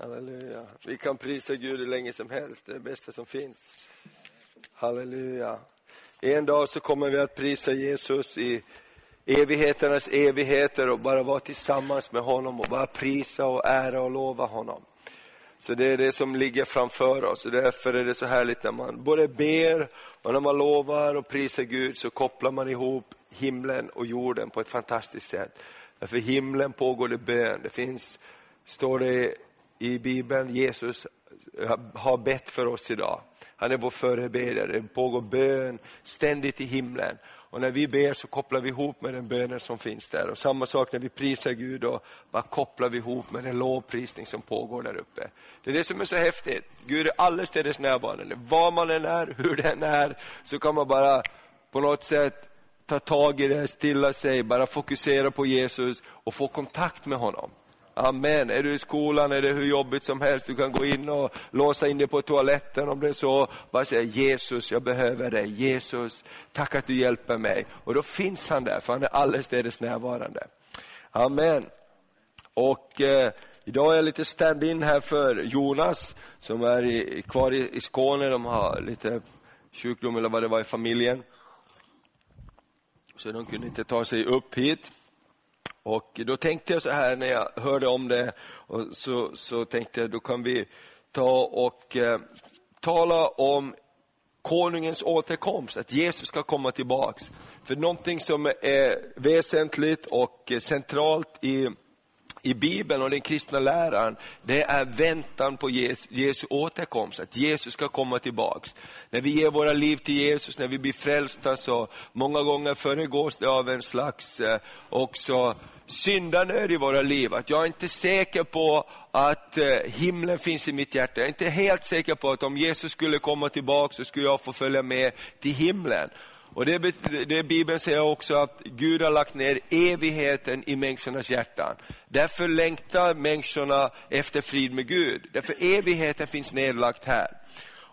Halleluja. Vi kan prisa Gud hur länge som helst, det är det bästa som finns. Halleluja. En dag så kommer vi att prisa Jesus i evigheternas evigheter och bara vara tillsammans med honom och bara prisa och ära och lova honom. Så det är det som ligger framför oss och därför är det så härligt när man både ber och när man lovar och prisar Gud så kopplar man ihop himlen och jorden på ett fantastiskt sätt. För himlen pågår det bön. Det finns, står det i Bibeln, Jesus har bett för oss idag. Han är vår förebedjare. Det pågår bön ständigt i himlen. Och när vi ber så kopplar vi ihop med den bönen som finns där. Och samma sak när vi prisar Gud, då bara kopplar vi ihop med den lovprisning som pågår där uppe. Det är det som är så häftigt. Gud är allestädes närvarande. Var man än är, hur den är, så kan man bara på något sätt ta tag i det, stilla sig, bara fokusera på Jesus och få kontakt med honom. Amen. Är du i skolan, är det hur jobbigt som helst, du kan gå in och låsa in dig på toaletten om det är så. Bara säga Jesus, jag behöver dig. Jesus, tack att du hjälper mig. Och då finns han där, för han är allestädes närvarande. Amen. Och eh, idag är jag lite stand-in här för Jonas, som är i, kvar i, i Skåne. De har lite sjukdom eller vad det var i familjen. Så de kunde inte ta sig upp hit. Och då tänkte jag så här när jag hörde om det, och så, så tänkte jag då kan vi ta och eh, tala om konungens återkomst, att Jesus ska komma tillbaks. För någonting som är väsentligt och eh, centralt i i Bibeln och den kristna läran, det är väntan på Jesu återkomst, att Jesus ska komma tillbaks. När vi ger våra liv till Jesus, när vi blir frälsta, så många gånger föregås det av en slags eh, också syndanöd i våra liv. Att jag är inte säker på att eh, himlen finns i mitt hjärta. Jag är inte helt säker på att om Jesus skulle komma tillbaks så skulle jag få följa med till himlen. Och det, det Bibeln säger också att Gud har lagt ner evigheten i människornas hjärtan. Därför längtar människorna efter frid med Gud. Därför evigheten finns nedlagt här.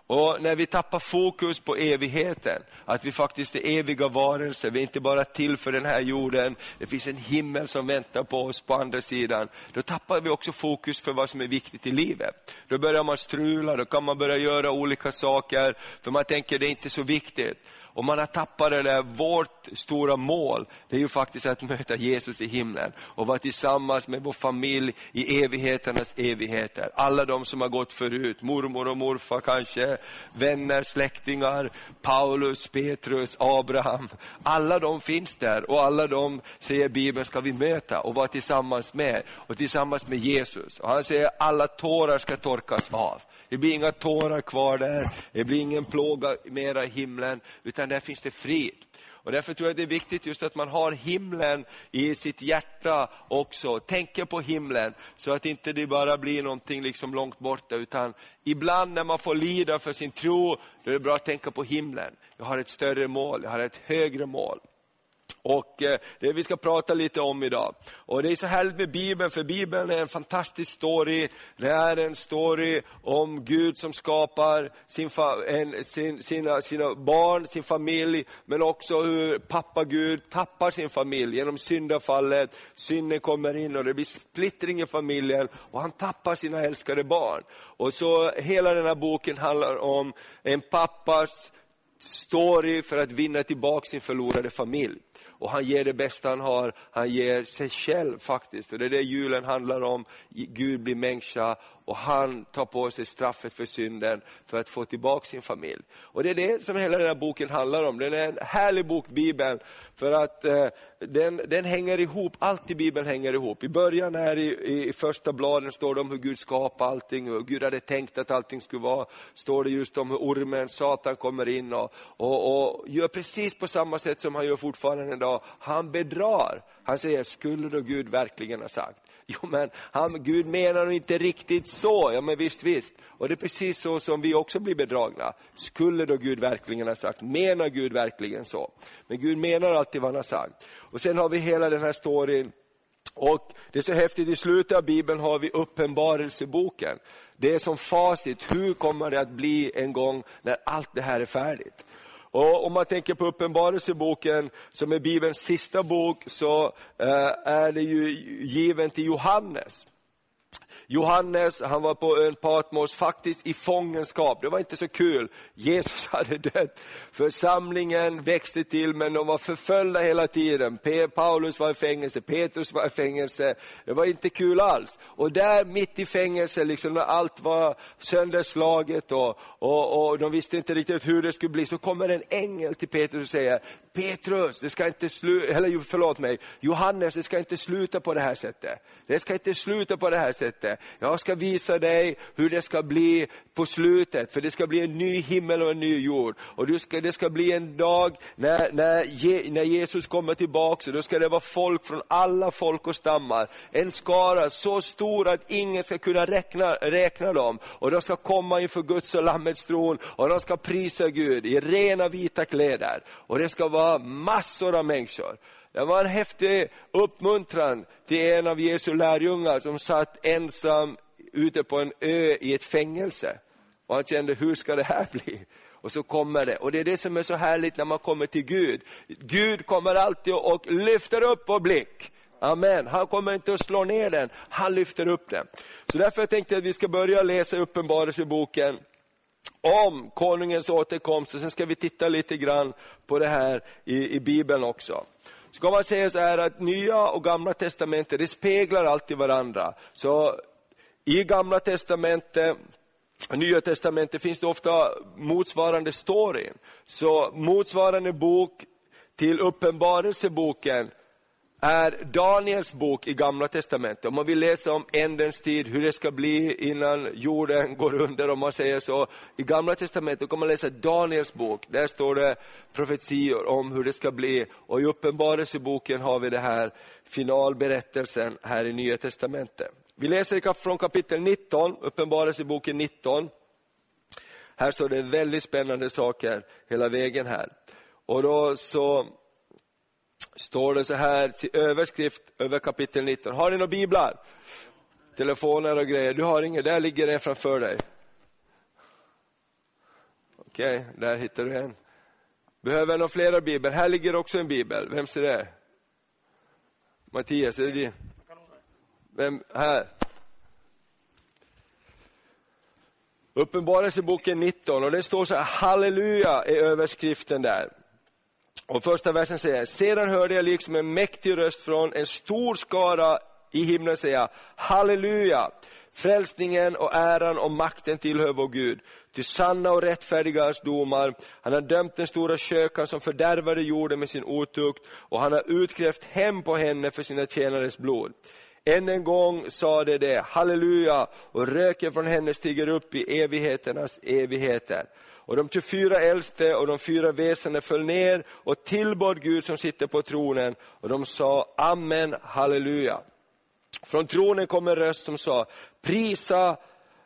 Och när vi tappar fokus på evigheten, att vi faktiskt är eviga varelser, vi är inte bara till för den här jorden, det finns en himmel som väntar på oss på andra sidan. Då tappar vi också fokus för vad som är viktigt i livet. Då börjar man strula, då kan man börja göra olika saker, för man tänker det är inte så viktigt. Och man har tappat det där, vårt stora mål, det är ju faktiskt att möta Jesus i himlen och vara tillsammans med vår familj i evigheternas evigheter. Alla de som har gått förut, mormor och morfar kanske, vänner, släktingar, Paulus, Petrus, Abraham. Alla de finns där och alla de, säger Bibeln, ska vi möta och vara tillsammans med och tillsammans med Jesus. Och han säger alla tårar ska torkas av. Det blir inga tårar kvar där, det blir ingen plåga mera i himlen, utan där finns det frid. Och därför tror jag det är viktigt just att man har himlen i sitt hjärta också, tänker på himlen, så att inte det bara blir någonting liksom långt borta, utan ibland när man får lida för sin tro, då är det bra att tänka på himlen. Jag har ett större mål, jag har ett högre mål. Och eh, det vi ska prata lite om idag. Och det är så härligt med Bibeln, för Bibeln är en fantastisk story. Det är en story om Gud som skapar sin, en, sin, sina, sina barn, sin familj, men också hur pappa Gud tappar sin familj genom syndafallet. Synden kommer in och det blir splittring i familjen och han tappar sina älskade barn. Och så hela den här boken handlar om en pappas story för att vinna tillbaka sin förlorade familj. Och han ger det bästa han har, han ger sig själv faktiskt. Och det är det julen handlar om, Gud blir människa och han tar på sig straffet för synden för att få tillbaka sin familj. Och det är det som hela den här boken handlar om. Den är en härlig bok, Bibeln, för att eh, den, den hänger ihop, allt i Bibeln hänger ihop. I början här i, i, första bladen står det om hur Gud skapade allting, hur Gud hade tänkt att allting skulle vara. Står det just om hur ormen, Satan kommer in och, och, och gör precis på samma sätt som han gör fortfarande idag. Han bedrar. Han säger, skulle då Gud verkligen ha sagt? Jo men han, Gud menar nog inte riktigt så. Ja men visst, visst. Och det är precis så som vi också blir bedragna. Skulle då Gud verkligen ha sagt? Menar Gud verkligen så? Men Gud menar alltid vad han har sagt. Och sen har vi hela den här storyn och det är så häftigt, i slutet av Bibeln har vi uppenbarelseboken. Det är som facit, hur kommer det att bli en gång när allt det här är färdigt? Och om man tänker på Uppenbarelseboken, som är Bibelns sista bok, så eh, är det ju given till Johannes. Johannes, han var på ön Patmos, faktiskt i fångenskap. Det var inte så kul. Jesus hade dött. Församlingen växte till, men de var förföljda hela tiden. Paulus var i fängelse, Petrus var i fängelse. Det var inte kul alls. Och där mitt i fängelse, liksom, när allt var sönderslaget och, och, och de visste inte riktigt hur det skulle bli, så kommer en ängel till Petrus och säger, Petrus, det ska inte sluta, eller förlåt mig, Johannes, det ska inte sluta på det här sättet. Det ska inte sluta på det här sättet. Jag ska visa dig hur det ska bli på slutet, för det ska bli en ny himmel och en ny jord. Och det ska, det ska bli en dag när, när, Je, när Jesus kommer tillbaka, då ska det vara folk från alla folk och stammar. En skara så stor att ingen ska kunna räkna, räkna dem. Och de ska komma inför Guds och Lammets tron och de ska prisa Gud i rena vita kläder. Och det ska vara massor av människor. Det var en häftig uppmuntran till en av Jesu lärjungar som satt ensam ute på en ö i ett fängelse. Och han kände, hur ska det här bli? Och så kommer det. Och det är det som är så härligt när man kommer till Gud. Gud kommer alltid och lyfter upp vår blick. Amen. Han kommer inte att slå ner den, han lyfter upp den. Så därför tänkte jag att vi ska börja läsa Uppenbarelseboken om konungens återkomst och sen ska vi titta lite grann på det här i, i Bibeln också ska man säga så här att nya och gamla testamentet, det speglar alltid varandra. Så i gamla testamentet Nya testamentet finns det ofta motsvarande storyn. Så motsvarande bok till uppenbarelseboken är Daniels bok i Gamla Testamentet. Om man vill läsa om ändens tid, hur det ska bli innan jorden går under, om man säger så. I Gamla Testamentet kan man läsa Daniels bok. Där står det profetior om hur det ska bli. Och i Uppenbarelseboken har vi det här finalberättelsen här i Nya Testamentet. Vi läser från kapitel 19, Uppenbarelseboken 19. Här står det väldigt spännande saker hela vägen här. Och då så står det så här till överskrift över kapitel 19. Har ni några biblar? Telefoner och grejer. Du har inget, där ligger en framför dig. Okej, okay, där hittar du en. Behöver någon flera biblar? Här ligger också en bibel. Vem ser det? Mattias, är det din? Vem? Här. Uppenbarelseboken 19 och det står så här, halleluja är överskriften där. Och första versen säger, sedan hörde jag liksom en mäktig röst från en stor skara i himlen säga, halleluja, frälsningen och äran och makten tillhör vår Gud. Till sanna och rättfärdiga hans domar. Han har dömt den stora kökan som fördärvade jorden med sin otukt och han har utkrävt hem på henne för sina tjänares blod. Än en gång sade det, halleluja, och röken från henne stiger upp i evigheternas evigheter. Och de 24 äldste och de fyra väsena föll ner och tillbad Gud som sitter på tronen och de sa Amen, halleluja. Från tronen kom en röst som sa, prisa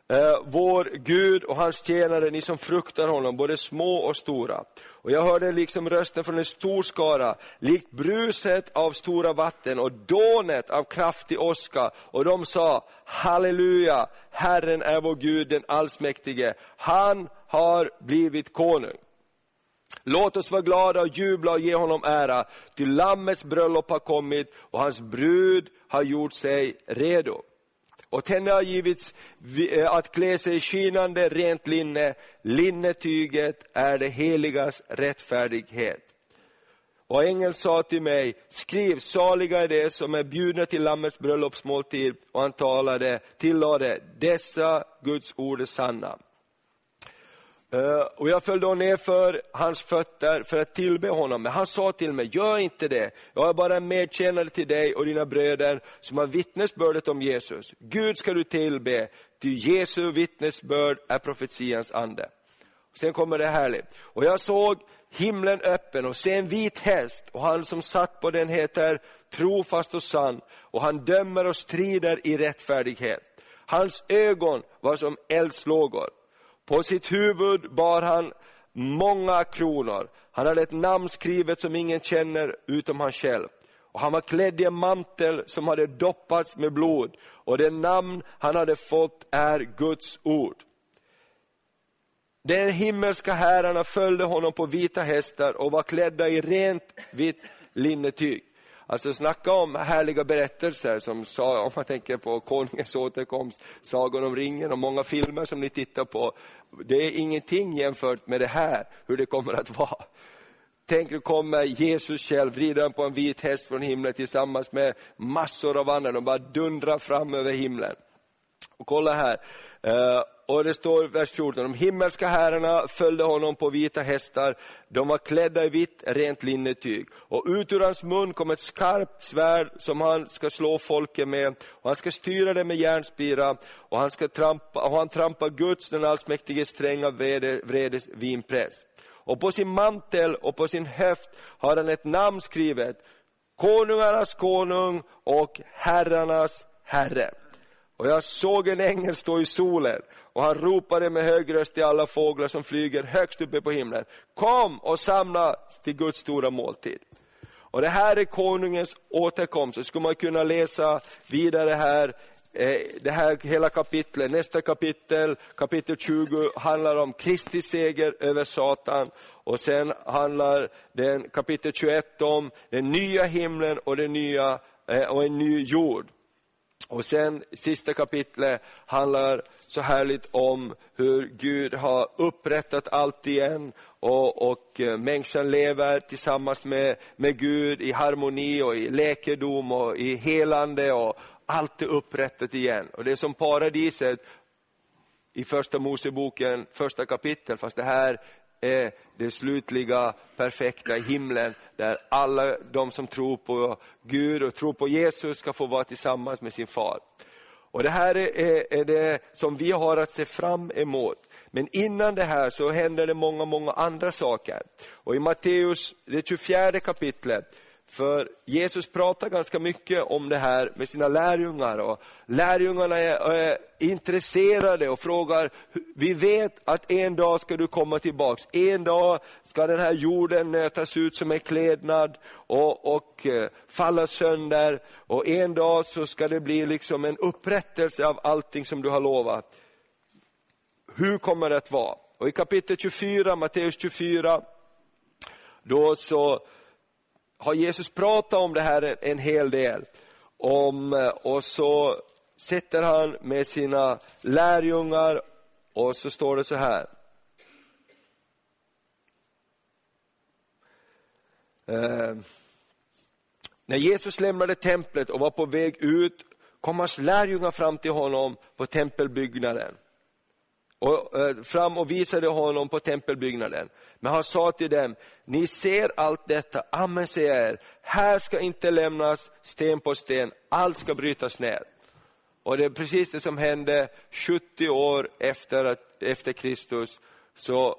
eh, vår Gud och hans tjänare, ni som fruktar honom, både små och stora. Och jag hörde liksom rösten från en stor skara, likt bruset av stora vatten och dånet av kraftig åska. Och de sa, halleluja, Herren är vår Gud, den allsmäktige. Han har blivit konung. Låt oss vara glada och jubla och ge honom ära, till Lammets bröllop har kommit och hans brud har gjort sig redo. Och henne har givits eh, att klä sig i skinande rent linne, linnetyget är det heligas rättfärdighet. Och ängeln sa till mig, skriv, saliga är de som är bjudna till Lammets bröllopsmåltid. Och han talade, tillade, dessa Guds ord är sanna. Eh, och jag föll då ner för hans fötter för att tillbe honom. Men han sa till mig, gör inte det. Jag är bara en medtjänare till dig och dina bröder som har vittnesbördet om Jesus. Gud ska du tillbe, ty Jesu vittnesbörd är profetians ande. Sen kommer det härligt. Och jag såg himlen öppen och se en vit häst och han som satt på den heter trofast och sann och han dömer och strider i rättfärdighet. Hans ögon var som eldslågor på sitt huvud bar han många kronor. Han hade ett namn skrivet som ingen känner utom han själv. Och han var klädd i en mantel som hade doppats med blod. Och det namn han hade fått är Guds ord. De himmelska herrarna följde honom på vita hästar och var klädda i rent vitt linnetyg. Alltså snacka om härliga berättelser som sa, om man tänker på konungens återkomst, Sagan om ringen och många filmer som ni tittar på. Det är ingenting jämfört med det här, hur det kommer att vara. Tänk, nu kommer Jesus själv, rider på en vit häst från himlen tillsammans med massor av andra, de bara dundrar fram över himlen. Och kolla här, eh, och det står i vers 14, de himmelska herrarna följde honom på vita hästar, de var klädda i vitt, rent linnetyg. Och ut ur hans mun kom ett skarpt svärd som han ska slå folket med, och han ska styra det med järnspira, och han, ska trampa, och han trampar Guds, den allsmäktige stränga vredes vinpress. Och på sin mantel och på sin höft har han ett namn skrivet, Konungarnas konung och herrarnas herre. Och jag såg en ängel stå i solen och han ropade med hög röst till alla fåglar som flyger högst uppe på himlen. Kom och samla till Guds stora måltid. Och det här är konungens återkomst. Så skulle man kunna läsa vidare här, eh, det här hela kapitlet. Nästa kapitel, kapitel 20, handlar om Kristi seger över Satan. Och sen handlar den, kapitel 21 om den nya himlen och, den nya, eh, och en ny jord. Och sen sista kapitlet handlar så härligt om hur Gud har upprättat allt igen och, och eh, människan lever tillsammans med, med Gud i harmoni och i läkedom och i helande och allt är upprättat igen. Och det är som paradiset i första Moseboken, första kapitel, fast det här är det slutliga perfekta i himlen där alla de som tror på Gud och tror på Jesus ska få vara tillsammans med sin far. Och Det här är, är det som vi har att se fram emot. Men innan det här så händer det många, många andra saker. Och I Matteus, det 24 kapitlet, för Jesus pratar ganska mycket om det här med sina lärjungar. Och lärjungarna är, är, intresserade och frågar, vi vet att en dag ska du komma tillbaks. En dag ska den här jorden nötas ut som en klädnad och, och eh, falla sönder. Och en dag så ska det bli liksom en upprättelse av allting som du har lovat. Hur kommer det att vara? Och I kapitel 24, Matteus 24, då så har Jesus pratat om det här en, hel del. Om, eh, och så sitter han med sina lärjungar och så står det så här. Eh, när Jesus lämnade templet och var på väg ut kom hans lärjungar fram till honom på tempelbyggnaden och eh, fram och visade honom på tempelbyggnaden. Men han sa till dem, ni ser allt detta, amen säger er, här ska inte lämnas sten på sten, allt ska brytas ner. Och det är precis det som hände 70 år efter, att, efter Kristus, så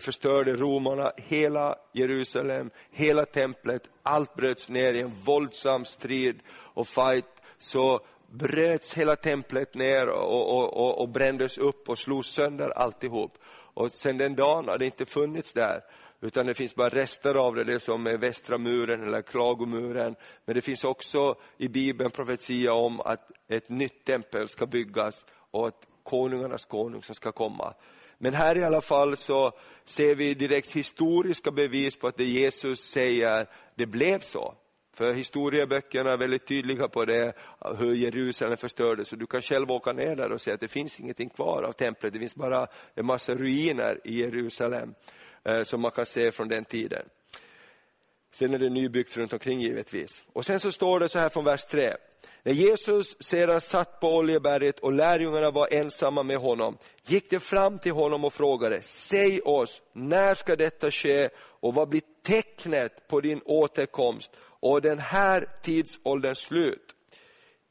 förstörde romarna hela Jerusalem, hela templet, allt bröts ner i en våldsam strid och fight. Så bröts hela templet ner och, och, och, och brändes upp och slogs sönder alltihop. Och sen den dagen har det inte funnits där, utan det finns bara rester av det, det som är västra muren eller klagomuren. Men det finns också i Bibeln profetia om att ett nytt tempel ska byggas och att konungarnas konung som ska komma. Men här i alla fall så ser vi direkt historiska bevis på att det Jesus säger, det blev så. För historieböckerna är väldigt tydliga på det, hur Jerusalem förstördes. Och du kan själv åka ner där och se att det finns ingenting kvar av templet. Det finns bara en massa ruiner i Jerusalem eh, som man kan se från den tiden. Sen är det nybyggt runt omkring givetvis. Och sen så står det så här från vers 3. När Jesus sedan satt på Oljeberget och lärjungarna var ensamma med honom, gick de fram till honom och frågade, säg oss, när ska detta ske och vad blir tecknet på din återkomst och den här tidsålderns slut.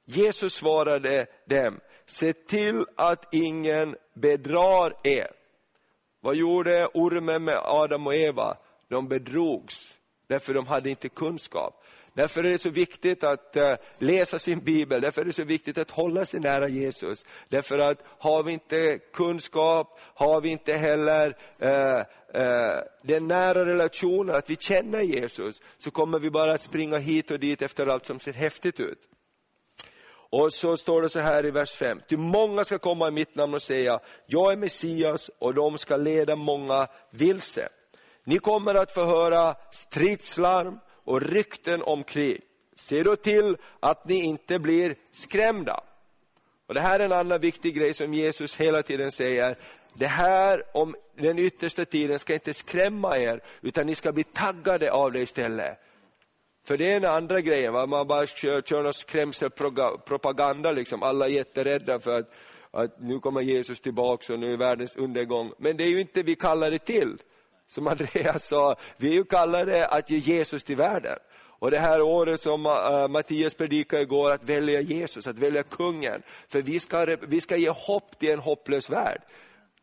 Jesus svarade dem, se till att ingen bedrar er. Vad gjorde ormen med Adam och Eva? De bedrogs, därför de hade inte kunskap. Därför är det så viktigt att eh, läsa sin bibel, därför är det så viktigt att hålla sig nära Jesus. Därför att har vi inte kunskap, har vi inte heller eh, eh, den nära relationen, att vi känner Jesus, så kommer vi bara att springa hit och dit efter allt som ser häftigt ut. Och så står det så här i vers 5. Ty många ska komma i mitt namn och säga, jag är Messias och de ska leda många vilse. Ni kommer att få höra stridslarm och rykten om krig. Se då till att ni inte blir skrämda. Och Det här är en annan viktig grej som Jesus hela tiden säger. Det här om den yttersta tiden ska inte skrämma er, utan ni ska bli taggade av det istället. För det är den andra grejen, va? man bara kör, kör någon skrämselpropaganda, liksom. alla är jätterädda för att, att nu kommer Jesus tillbaka och nu är världens undergång. Men det är ju inte vi kallar det till. Som Andreas sa, vi är ju kallade att ge Jesus till världen. Och det här året som eh, Mattias predikade igår, att välja Jesus, att välja kungen. För vi ska, vi ska ge hopp till en hopplös värld.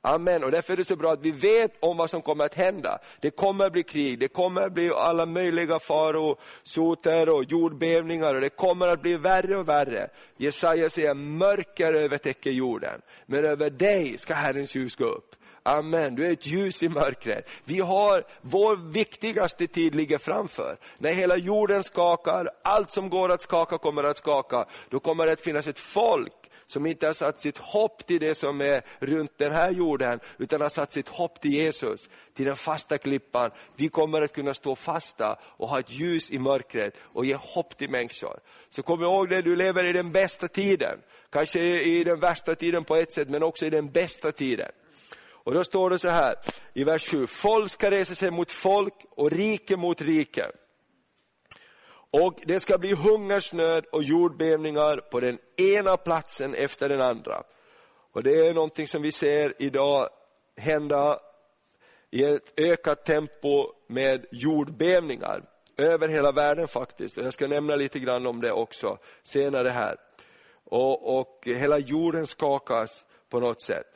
Amen. Och därför är det så bra att vi vet om vad som kommer att hända. Det kommer att bli krig, det kommer att bli alla möjliga farosoter och jordbävningar och det kommer att bli värre och värre. Jesaja säger mörker övertäcker jorden, men över dig ska Herrens ljus gå upp. Amen, du är ett ljus i mörkret. Vi har, vår viktigaste tid ligger framför. När hela jorden skakar, allt som går att skaka kommer att skaka. Då kommer det att finnas ett folk som inte har satt sitt hopp till det som är runt den här jorden, utan har satt sitt hopp till Jesus, till den fasta klippan. Vi kommer att kunna stå fasta och ha ett ljus i mörkret och ge hopp till människor. Så kom ihåg det, du lever i den bästa tiden. Kanske i den värsta tiden på ett sätt, men också i den bästa tiden. Och då står det så här i vers 7, folk ska resa sig mot folk och rike mot rike. Och det ska bli hungersnöd och jordbävningar på den ena platsen efter den andra. Och det är någonting som vi ser idag hända i ett ökat tempo med jordbävningar över hela världen faktiskt. Och jag ska nämna lite grann om det också senare här. Och, och hela jorden skakas på något sätt.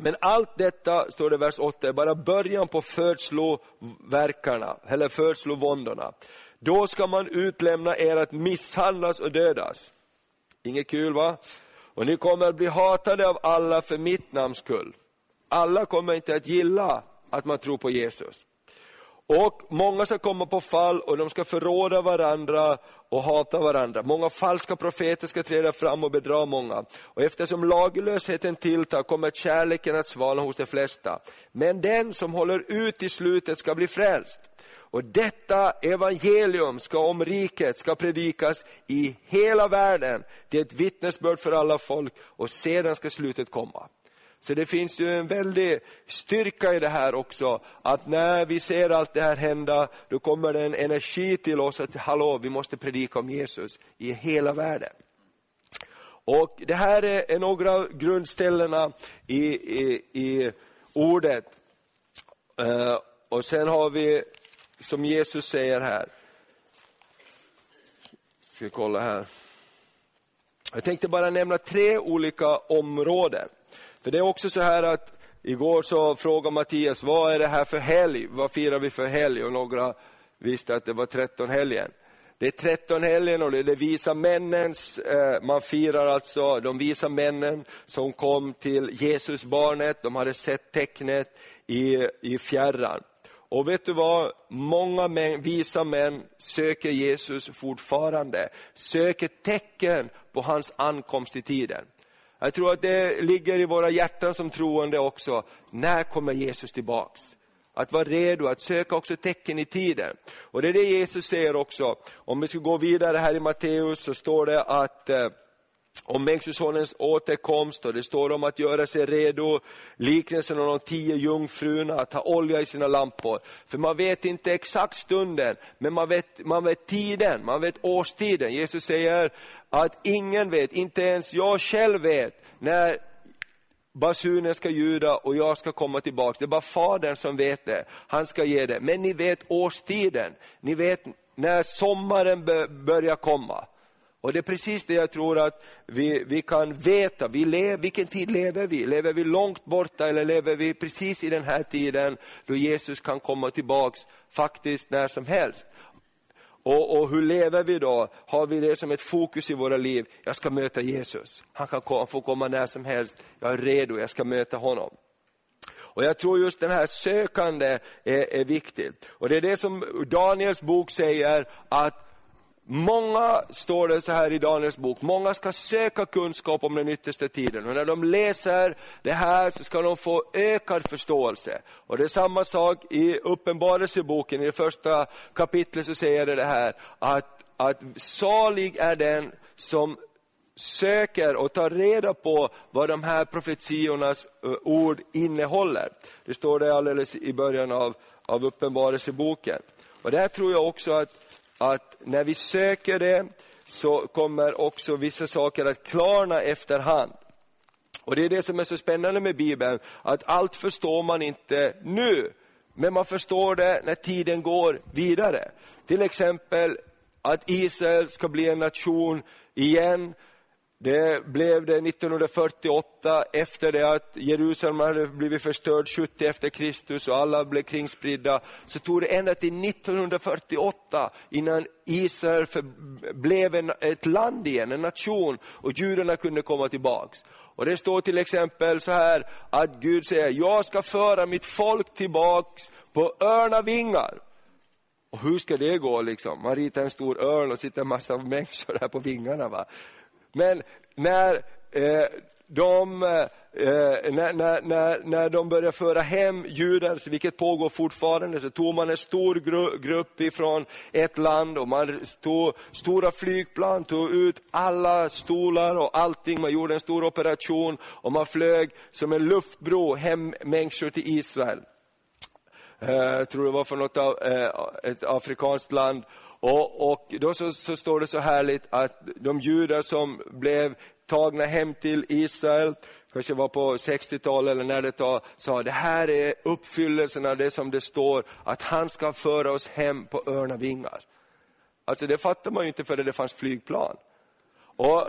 Men allt detta, står det i vers 8, är bara början på födsloverkarna, eller födslovåndorna. Då ska man utlämna er att misshandlas och dödas. Inget kul va? Och ni kommer att bli hatade av alla för mitt namns skull. Alla kommer inte att gilla att man tror på Jesus. Och många ska komma på fall och de ska förråda varandra och hata varandra. Många falska profeter ska träda fram och bedra många. Och eftersom laglösheten tilltar kommer kärleken att svalna hos de flesta. Men den som håller ut i slutet ska bli frälst. Och detta evangelium ska om riket ska predikas i hela världen. Det är ett vittnesbörd för alla folk och sedan ska slutet komma. Så det finns ju en väldig styrka i det här också, att när vi ser allt det här hända, då kommer det en energi till oss att hallå, vi måste predika om Jesus i hela världen. Och Det här är några av grundställena i, i, i ordet. Eh, och sen har vi, som Jesus säger här, ska vi kolla här. Jag tänkte bara nämna tre olika områden. För det är också så här att igår så frågade Mattias, vad är det här för helg? Vad firar vi för helg? Och några visste att det var tretton helgen. Det är tretton helgen och det är de visa männens, eh, man firar alltså de visa männen som kom till Jesusbarnet, de hade sett tecknet i, i fjärran. Och vet du vad, många män, visa män söker Jesus fortfarande, söker tecken på hans ankomst i tiden. Jag tror att det ligger i våra hjärtan som troende också. När kommer Jesus tillbaks? Att vara redo, att söka också tecken i tiden. Och det är det Jesus säger också. Om vi ska gå vidare här i Matteus så står det att eh, om Människosonens återkomst och det står om att göra sig redo, liknelsen om de tio jungfrurna, att ha olja i sina lampor. För man vet inte exakt stunden, men man vet, man vet tiden, man vet årstiden. Jesus säger att ingen vet, inte ens jag själv vet, när basunen ska ljuda och jag ska komma tillbaka. Det är bara Fadern som vet det, han ska ge det. Men ni vet årstiden, ni vet när sommaren börjar komma. Och det är precis det jag tror att vi, vi kan veta. Vi lever, vilken tid lever vi? Lever vi långt borta eller lever vi precis i den här tiden då Jesus kan komma tillbaks faktiskt när som helst? Och, och, hur lever vi då? Har vi det som ett fokus i våra liv? Jag ska möta Jesus. Han kan komma, få komma när som helst. Jag är redo, jag ska möta honom. Och Jag tror just den här sökande är, är viktigt. Och Det är det som Daniels bok säger, att Många, står det så här i Daniels bok, många ska söka kunskap om den yttersta tiden. Och när de läser det här så ska de få ökad förståelse. Och det är samma sak i Uppenbarelseboken, i det första kapitlet så säger det det här, att att salig är den som söker och tar reda på vad de här profetiornas eh, ord innehåller. Det står det alldeles i början av, av Uppenbarelseboken. Och där tror jag också att, att när vi söker det så kommer också vissa saker att klarna efterhand. Och Det är det som är så spännande med Bibeln, att allt förstår man inte nu, men man förstår det när tiden går vidare. Till exempel att Israel ska bli en nation igen, det blev det 1948 efter det att Jerusalem hade blivit förstörd 70 efter Kristus och alla blev kringspridda. Så tog det ända till 1948 innan Israel för, blev en, ett land igen, en nation och judarna kunde komma tillbaks. Och Det står till exempel så här att Gud säger, jag ska föra mitt folk tillbaks på örnavingar. Och hur ska det gå liksom? Man ritar en stor örn och sitter en massa människor där på vingarna. Va? Men när eh, de Eh, när, när, när, när de började föra hem judar, vilket pågår fortfarande, så tog man en stor gru, grupp ifrån ett land och man tog stora flygplan, tog ut alla stolar och allting. Man gjorde en stor operation och man flög som en luftbro hem människor till Israel. Eh, jag tror det var från något av, eh, ett afrikanskt land. Och, och då så, så, står det så härligt att de judar som blev tagna hem till Israel, kanske var på 60-talet eller när det tar, sa det här är uppfyllelsen av det som det står, att han ska föra oss hem på örnavingar. Alltså det fattar man ju inte förrän det fanns flygplan. Och,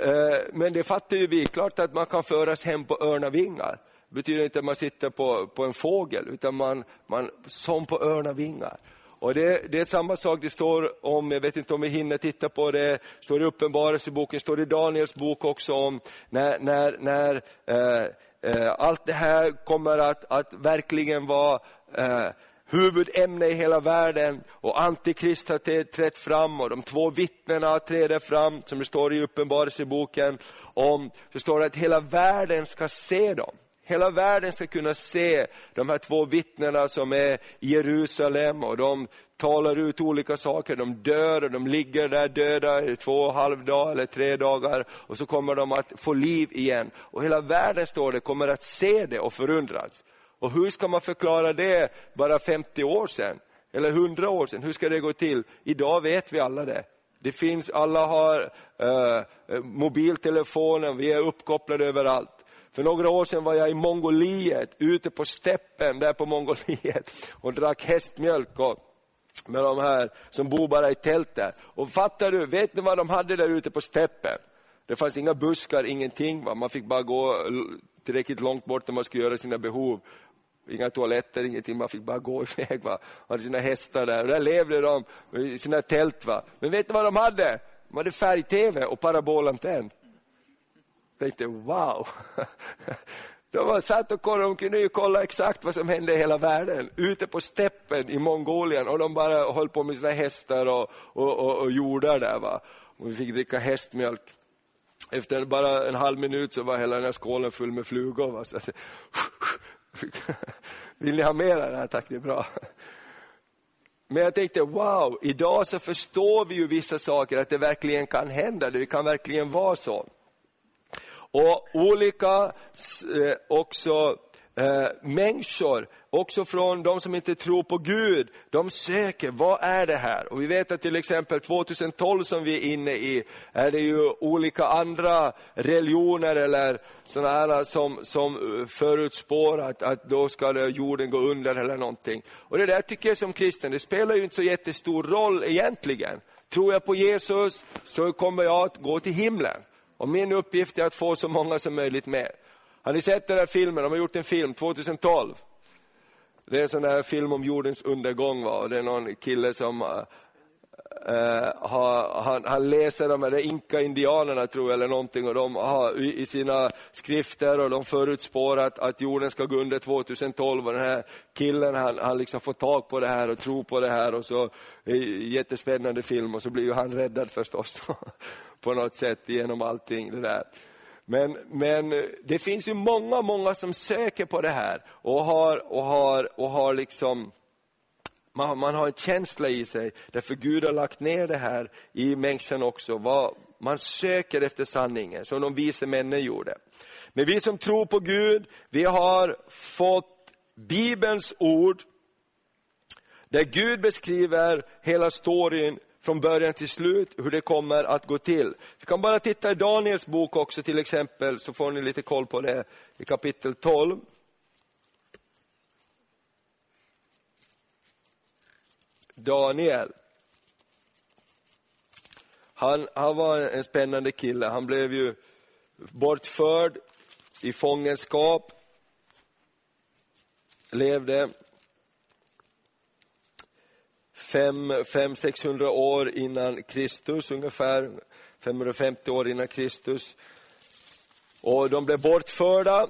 eh, men det fattar ju vi, klart att man kan föras hem på örnavingar. Det betyder inte att man sitter på, på en fågel, utan man, man som på örnavingar. Och det, det, är samma sak det står om, jag vet inte om vi hinner titta på det, står i Uppenbarelseboken, står i Daniels bok också om när, när, när eh, eh, allt det här kommer att, att verkligen vara eh, huvudämne i hela världen och Antikrist har trätt fram och de två vittnena träder fram, som det står i Uppenbarelseboken, om, så står det att hela världen ska se dem. Hela världen ska kunna se de här två vittnena som är i Jerusalem och de talar ut olika saker. De dör och de ligger där döda i två och en halv dag eller tre dagar och så kommer de att få liv igen. Och hela världen, står det, kommer att se det och förundras. Och hur ska man förklara det bara 50 år sedan? Eller 100 år sedan? Hur ska det gå till? Idag vet vi alla det. Det finns, alla har eh, eh mobiltelefonen, vi är uppkopplade överallt. För några år sedan var jag i Mongoliet, ute på steppen där på Mongoliet och drack hästmjölk och, med de här som bor bara i tält där. Och fattar du, vet ni vad de hade där ute på steppen? Det fanns inga buskar, ingenting. Va? Man fick bara gå tillräckligt långt bort när man skulle göra sina behov. Inga toaletter, ingenting, man fick bara gå iväg. Va? Man hade sina hästar där, och där levde de i sina tält. Va? Men vet ni vad de hade? De hade färg-tv och parabolantenn tänkte wow. De var satt och kollade, de kunde ju kolla exakt vad som hände i hela världen. Ute på steppen i Mongolien och de bara höll på med sina hästar och, och, och, och jordar där. Va? Och vi fick dricka hästmjölk. Efter bara en halv minut så var hela den här skålen full med flugor. Va? Så, vill ni ha mer av det här? Tack, det är bra. Men jag tänkte, wow, idag så förstår vi ju vissa saker, att det verkligen kan hända, det kan verkligen vara så. Och olika eh, också eh, människor, också från de som inte tror på Gud, de söker, vad är det här? Och vi vet att till exempel 2012 som vi är inne i, är det ju olika andra religioner eller sådana här som, som eh, förutspår att, att då ska jorden gå under eller någonting. Och det där tycker jag som kristen, det spelar ju inte så jättestor roll egentligen. Tror jag på Jesus så kommer jag att gå till himlen. Och min uppgift är att få så många som möjligt med. Har ni sett den här filmen? De har gjort en film 2012. Det är en sån där film om jordens undergång. Va? Och det är någon kille som uh, har, han, han, läser de här inka-indianerna tror jag, eller någonting, och de har i, i sina skrifter och de förutspår att, att jorden ska gå under 2012 och den här killen han, han liksom får tag på det här och tror på det här och så, eh, jättespännande film och så blir ju han räddad förstås. på något sätt genom allting det där. Men, men eh, det finns ju många, många som söker på det här och har, och har, och har liksom Man, man har en känsla i sig, därför Gud har lagt ner det här i människan också. Vad, man söker efter sanningen, som de vise männen gjorde. Men vi som tror på Gud, vi har fått Bibelns ord, där Gud beskriver hela storyn från början till slut, hur det kommer att gå till. Vi kan bara titta i Daniels bok också till exempel, så får ni lite koll på det, i kapitel 12. Daniel. Han, han var en spännande kille, han blev ju bortförd i fångenskap, levde 500-600 år innan Kristus, ungefär 550 år innan Kristus. Och de blev bortförda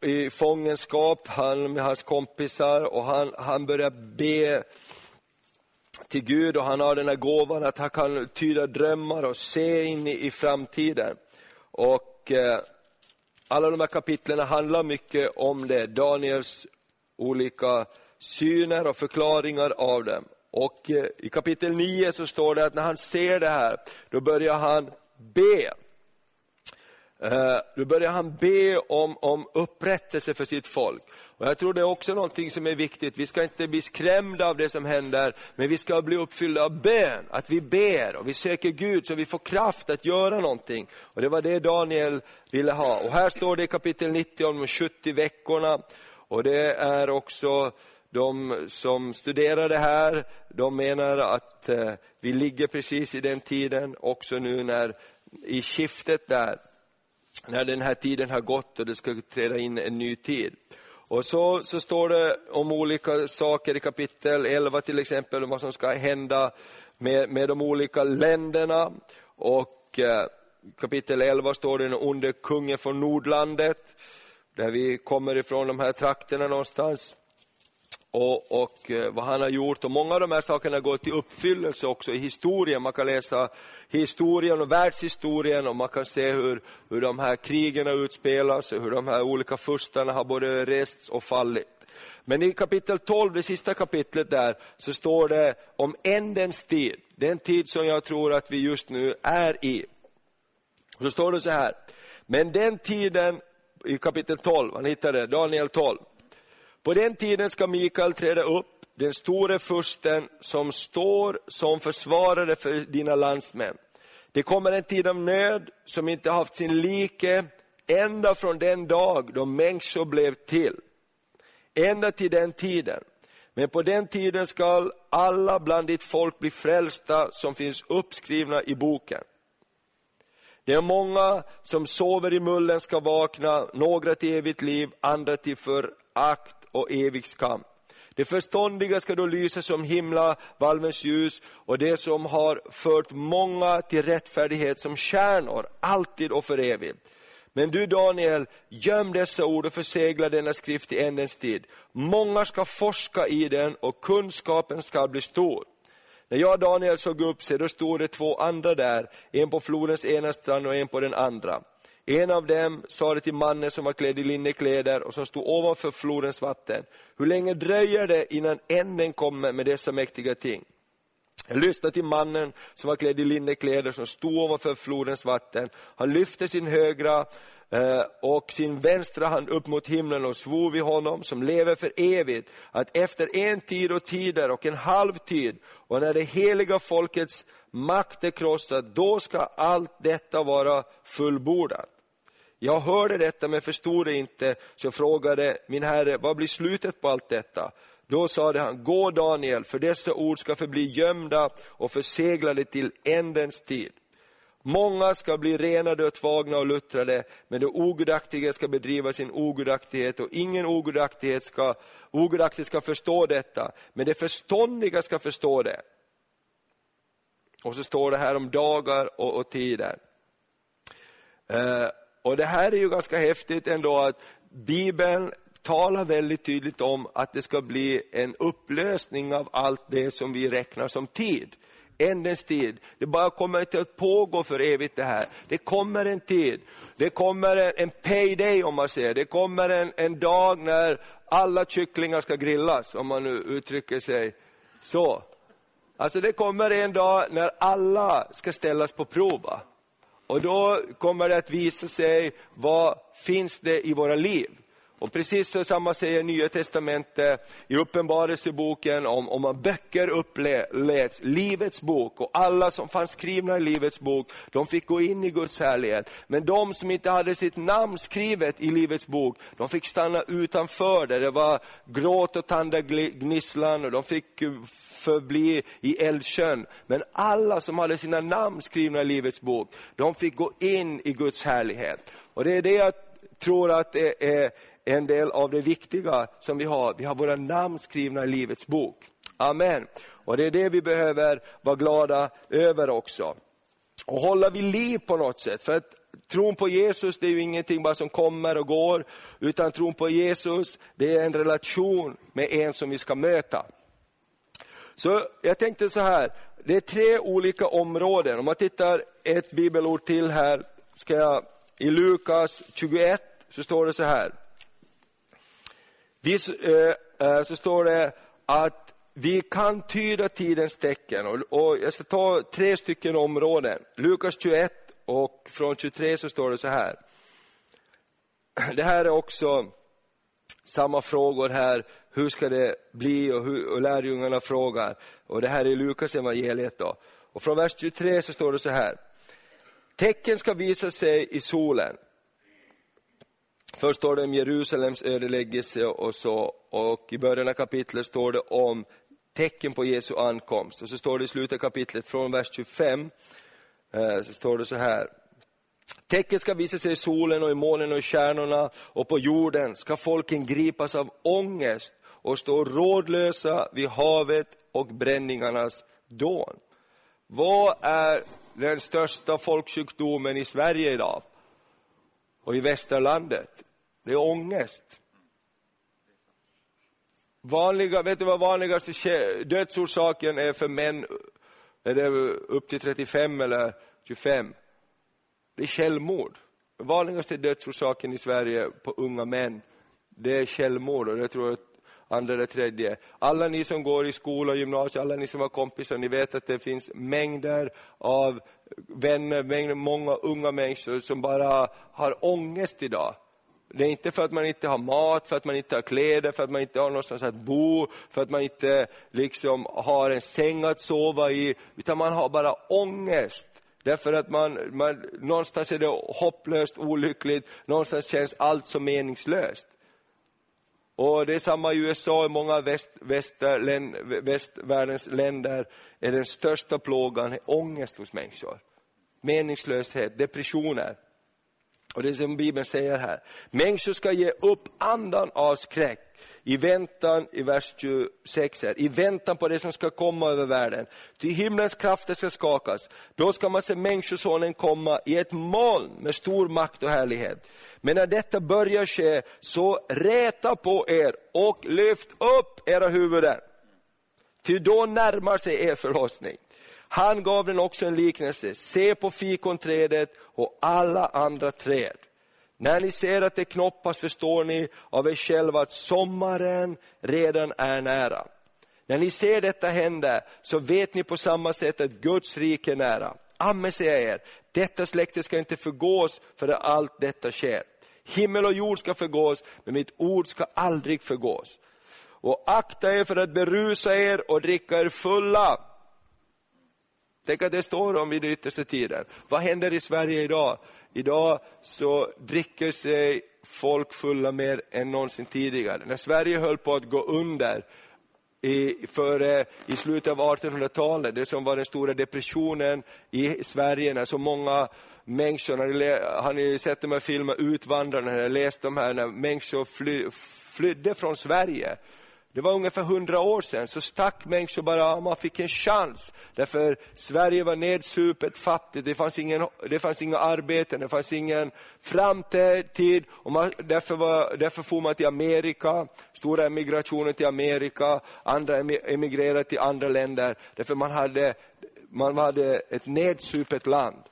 i fångenskap, han med hans kompisar, och han, han började be till Gud och han har den här gåvan att han kan tyda drömmar och se in i, i framtiden. Och eh, alla de här kapitlen handlar mycket om det, Daniels olika syner och förklaringar av dem. Och eh, i kapitel 9 så står det att när han ser det här, då börjar han be. Eh, då börjar han be om, om upprättelse för sitt folk. Och jag tror det är också någonting som är viktigt. Vi ska inte bli skrämda av det som händer, men vi ska bli uppfyllda av bön. Att vi ber och vi söker Gud så vi får kraft att göra någonting. Och Det var det Daniel ville ha. Och Här står det i kapitel 90 om de 70 veckorna. Och det är också de som studerar det här, de menar att eh, vi ligger precis i den tiden, också nu när i skiftet där, när den här tiden har gått och det ska träda in en ny tid. Och så, så står det om olika saker i kapitel 11 till exempel, om vad som ska hända med, med de olika länderna. Och eh, kapitel 11 står det den onde kungen från Nordlandet, där vi kommer ifrån de här trakterna någonstans och, och, eh, vad han har gjort. Och Många av de här sakerna går till uppfyllelse också i historien. Man kan läsa historien och världshistorien och man kan se hur, hur de här krigen utspelas, hur de här olika furstarna har både rests och fallit. Men i kapitel 12, det sista kapitlet där, så står det om ändens tid. Den tid som jag tror att vi just nu är i. Så står det så här, men den tiden, i kapitel 12, han hittade Daniel 12, på den tiden ska Mikael träda upp, den store fursten som står som försvarare för dina landsmän. Det kommer en tid av nöd som inte haft sin like ända från den dag då människor blev till. Ända till den tiden. Men på den tiden skall alla bland ditt folk bli frälsta som finns uppskrivna i boken. Det är många som sover i mullen ska vakna, några till evigt liv, andra till förakt och evig skam. Det förståndiga ska då lysa som himla valvens ljus och det som har fört många till rättfärdighet som kärnor, alltid och för evigt. Men du Daniel, göm dessa ord och försegla denna skrift i ändens tid. Många ska forska i den och kunskapen ska bli stor. När jag Daniel såg upp sig, då stod det två andra där, en på flodens ena strand och en på den andra. En av dem sa det till mannen som var klädd i linnekläder och som stod ovanför flodens vatten. Hur länge dröjer det innan änden kommer med dessa mäktiga ting? Jag lyssnade till mannen som var klädd i linnekläder som stod ovanför flodens vatten. Han lyfte sin högra Eh, och sin vänstra hand upp mot himlen och svor vid honom som lever för evigt att efter en tid och tider och en halv tid och när det heliga folkets makt är krossad, då ska allt detta vara fullbordat. Jag hörde detta men förstod det inte, så jag frågade min herre, vad blir slutet på allt detta? Då sade han, gå Daniel, för dessa ord ska förbli gömda och förseglade till ändens tid. Många ska bli renade och tvagna och luttrade, men de ogudaktiga ska bedriva sin ogudaktighet och ingen ogudaktighet ska, ogudaktig ska förstå detta, men de förståndiga ska förstå det. Och så står det här om dagar och, och tider. Eh, och det här är ju ganska häftigt ändå att Bibeln talar väldigt tydligt om att det ska bli en upplösning av allt det som vi räknar som tid. Ändens tid. Det bara kommer inte att pågå för evigt det här. Det kommer en tid. Det kommer en, en payday om man säger. Det kommer en, en dag när alla kycklingar ska grillas, om man nu uttrycker sig Så. Alltså det kommer en dag när alla ska ställas på prov. Och då kommer det att visa sig vad finns det i våra liv. Och precis så samma säger Nya Testamentet i Uppenbarelseboken om, om man böcker uppläts, Livets bok och alla som fanns skrivna i Livets bok, de fick gå in i Guds härlighet. Men de som inte hade sitt namn skrivet i Livets bok, de fick stanna utanför där det var gråt och tandagnisslan och de fick förbli i eldsjön. Men alla som hade sina namn skrivna i Livets bok, de fick gå in i Guds härlighet. Och det är det jag tror att det är en del av det viktiga som vi har. Vi har våra namn skrivna i Livets bok. Amen. Och det är det vi behöver vara glada över också. Och hålla vid liv på något sätt. För att tron på Jesus det är ju ingenting bara som kommer och går. Utan tron på Jesus det är en relation med en som vi ska möta. Så jag tänkte så här, det är tre olika områden. Om man tittar ett bibelord till här, ska jag, i Lukas 21 så står det så här. Vi, eh, så står det att vi kan tyda tidens tecken. Och, och jag ska ta tre stycken områden. Lukas 21 och från 23 så står det så här. Det här är också samma frågor här. Hur ska det bli? Och, hur, och lärjungarna frågar. Och det här är Lukas evangeliet då. Och från vers 23 så står det så här. Tecken ska visa sig i solen. Först står det om Jerusalems ödeläggelse och så, och i början av kapitlet står det om tecken på Jesu ankomst. Och så står det i slutet av kapitlet från vers 25, eh, så står det så här. Tecken ska visa sig i solen och i månen och i stjärnorna och på jorden ska folken gripas av ångest och stå rådlösa vid havet och bränningarnas dån. Vad är den största folksjukdomen i Sverige idag? Och i västerlandet. Det är ångest. Vanliga, vet du vad vanligaste dödsorsaken är för män är det upp till 35 eller 25? Det är självmord. Den vanligaste dödsorsaken i Sverige på unga män, det är självmord och det tror jag andra eller tredje. Alla ni som går i skola och gymnasium, alla ni som har kompisar, ni vet att det finns mängder av vänner, mängder, många unga människor som bara har ångest idag. Det är inte för att man inte har mat, för att man inte har kläder, för att man inte har någonstans att bo, för att man inte liksom har en säng att sova i, utan man har bara ångest. Därför att man, man, någonstans är det hopplöst olyckligt, någonstans känns allt så meningslöst. Och det är samma i USA, i många väst, västerlän, västvärldens länder är den största plågan ångest hos människor. Meningslöshet, depressioner. Och det är som Bibeln säger här. Människor ska ge upp andan av skräck i väntan, i vers 26 här, i väntan på det som ska komma över världen. Till himlens krafter ska skakas. Då ska man se Människosonen komma i ett moln med stor makt och härlighet. Men när detta börjar ske, så räta på er och lyft upp era huvuden. Ty då närmar sig er förlossning. Han gav den också en liknelse. Se på fikonträdet och alla andra träd. När ni ser att det knoppas förstår ni av er själva att sommaren redan är nära. När ni ser detta hända så vet ni på samma sätt att Guds rike är nära. Amen säger jag er, detta släkte ska inte förgås för att allt detta sker. Himmel och jord ska förgås, men mitt ord ska aldrig förgås. Och akta er för att berusa er och dricka er fulla. Tänk att det står om i den yttersta tiden. Vad händer i Sverige idag? Idag så dricker sig folk fulla mer än någonsin tidigare. När Sverige höll på att gå under i, för, i slutet av 1800-talet, det som var den stora depressionen i Sverige, när så många människor, har ni sett de här filmerna Utvandrarna, har läst de här, när människor fly, flydde från Sverige det var ungefär hundra år sedan, så stack människor bara, man fick en chans. Därför Sverige var nedsupet, fattigt, det fanns, ingen, det fanns inga arbeten, det fanns ingen framtid. Och man, därför, var, därför for man till Amerika, stora emigrationer till Amerika, andra emigrerade till andra länder. Därför man hade, man hade ett nedsupet land.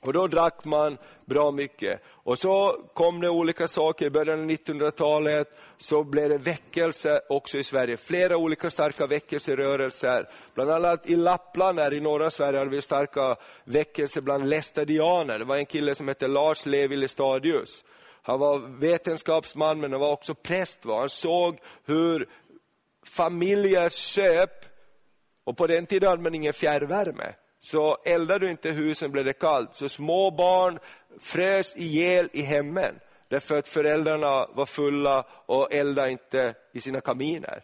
Och då drack man bra mycket. Och så kom det olika saker, i början av 1900-talet så blev det väckelse också i Sverige. Flera olika starka väckelserörelser. Bland annat i Lappland, här i norra Sverige, hade vi starka väckelser bland lästadianer. Det var en kille som hette Lars Levi Lestadius. Han var vetenskapsman men han var också präst. Va? Han såg hur familjer söp, och på den tiden hade man ingen fjärrvärme. Så eldade du inte husen blev det kallt. Så små barn frös ihjäl i hemmen därför att föräldrarna var fulla och eldade inte i sina kaminer.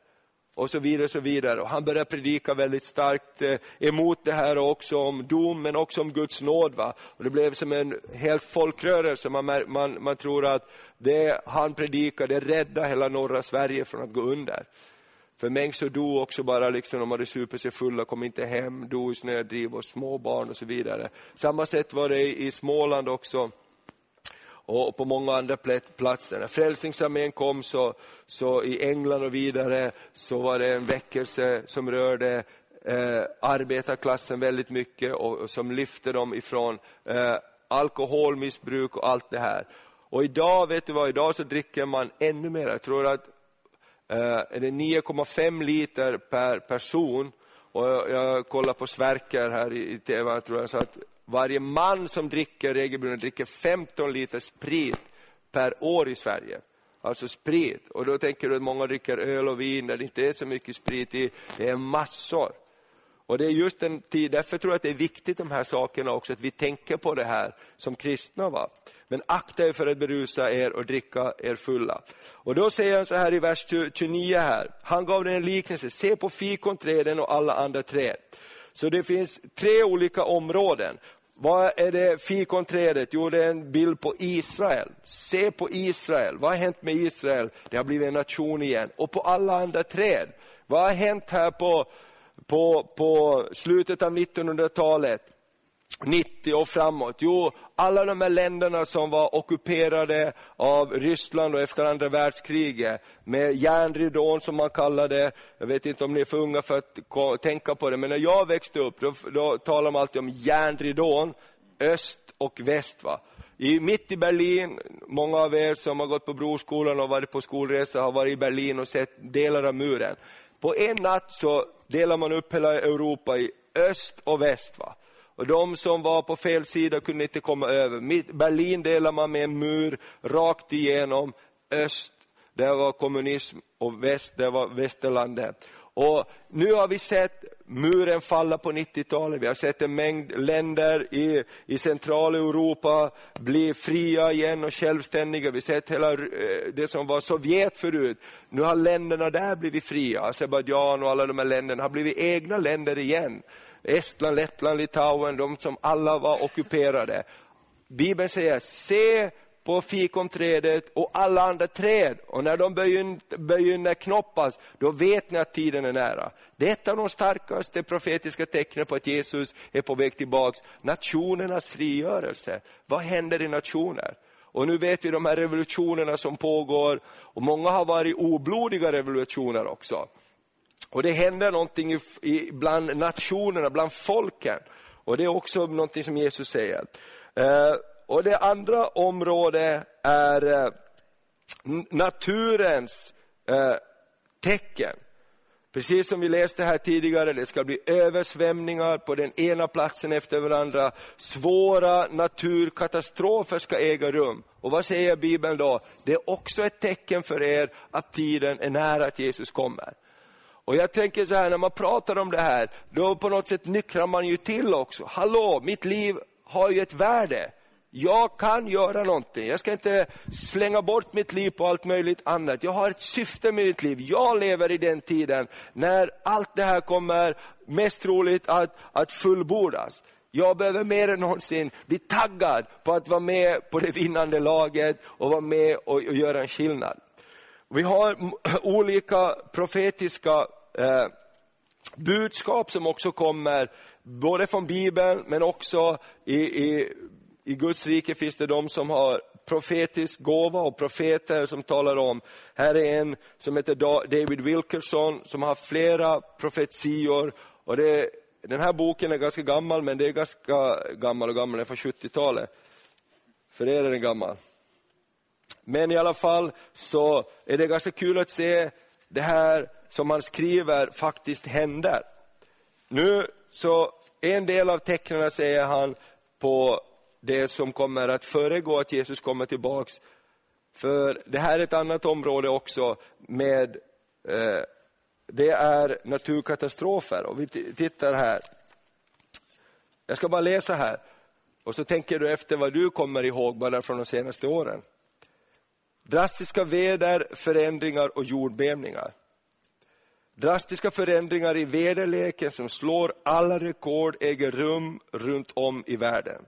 Och så vidare. så vidare. Och han började predika väldigt starkt eh, emot det här också om dom men också om Guds nåd. Va? Och det blev som en hel folkrörelse. Man, man, man tror att det han predikade räddade hela norra Sverige från att gå under. För människor dog också bara liksom, de hade supit sig fulla, kom inte hem, dog i snödriv och små barn och så vidare. Samma sätt var det i Småland också och på många andra platser. När Frälsningsarmén kom så, så i England och vidare så var det en väckelse som rörde eh, arbetarklassen väldigt mycket och, och, som lyfte dem ifrån eh, alkoholmissbruk och allt det här. Och idag, vet du vad, idag så dricker man ännu mer. Jag tror att eh, är det 9,5 liter per person. Och jag, jag kollar på Sverker här i, i tv, jag tror jag sa att varje man som dricker regelbundet dricker 15 liter sprit per år i Sverige. Alltså sprit. Och då tänker du att många dricker öl och vin där det inte är så mycket sprit i. Det är massor. Och det är just en tid, därför tror jag att det är viktigt de här sakerna också, att vi tänker på det här som kristna. Va? Men akta er för att berusa er och dricka er fulla. Och då säger han så här i vers 29 här, han gav den en liknelse, se på fikonträden och alla andra träd. Så det finns tre olika områden. Vad är det fikonträdet? Jo, det är en bild på Israel. Se på Israel. Vad har hänt med Israel? Det har blivit en nation igen. Och på alla andra träd. Vad har hänt här på, på, på slutet av 1900-talet? 90 och framåt? Jo, alla de här länderna som var ockuperade av Ryssland och efter andra världskriget, med järnridån som man kallade det. Jag vet inte om ni är för unga för att tänka på det, men när jag växte upp då, då talade man alltid om järnridån, öst och väst. Va? I, mitt i Berlin, många av er som har gått på Broskolan och varit på skolresa har varit i Berlin och sett delar av muren. På en natt så delar man upp hela Europa i öst och väst. Va? Och de som var på fel sida kunde inte komma över. Berlin delar man med en mur rakt igenom. Öst, där var kommunism och väst, där var västerlandet. Och nu har vi sett muren falla på 90-talet. Vi har sett en mängd länder i, i Centraleuropa bli fria igen och självständiga. Vi har sett hela eh, det som var Sovjet förut. Nu har länderna där blivit fria. Azerbajdzjan och alla de här länderna har blivit egna länder igen. Estland, Lettland, Litauen, de som alla var ockuperade. Bibeln säger, se på fikonträdet och alla andra träd. Och när de börjar knoppas, då vet ni att tiden är nära. Det är ett av de starkaste profetiska tecknen på att Jesus är på väg tillbaks. Nationernas frigörelse. Vad händer i nationer? Och nu vet vi de här revolutionerna som pågår, och många har varit oblodiga revolutioner också. Och det händer någonting bland nationerna, bland folken. Och det är också någonting som Jesus säger. Eh, och det andra området är eh, naturens eh, tecken. Precis som vi läste här tidigare, det ska bli översvämningar på den ena platsen efter varandra. Svåra naturkatastrofer ska äga rum. Och vad säger Bibeln då? Det är också ett tecken för er att tiden är nära att Jesus kommer. Och jag tänker så här, när man pratar om det här, då på något sätt nycklar man ju till också. Hallå, mitt liv har ju ett värde. Jag kan göra någonting. Jag ska inte slänga bort mitt liv på allt möjligt annat. Jag har ett syfte med mitt liv. Jag lever i den tiden när allt det här kommer mest troligt att, att fullbordas. Jag behöver mer än någonsin bli taggad på att vara med på det vinnande laget och vara med och, och göra en skillnad. Vi har olika profetiska eh, budskap som också kommer, både från Bibeln men också i, i, i Guds rike finns det de som har profetisk gåva och profeter som talar om, här är en som heter David Wilkerson som har flera profetior och det den här boken är ganska gammal, men det är ganska gammal och gammal, den är från 70-talet. För er är den gammal. Men i alla fall så är det ganska kul att se det här som han skriver faktiskt händer. Nu så, en del av tecknen säger han på det som kommer att föregå att Jesus kommer tillbaks. För det här är ett annat område också med eh, det är naturkatastrofer. Och vi tittar här. Jag ska bara läsa här. Och så tänker du efter vad du kommer ihåg bara från de senaste åren. Drastiska väder, förändringar och jordbävningar. Drastiska förändringar i väderleken som slår alla rekord äger rum runt om i världen.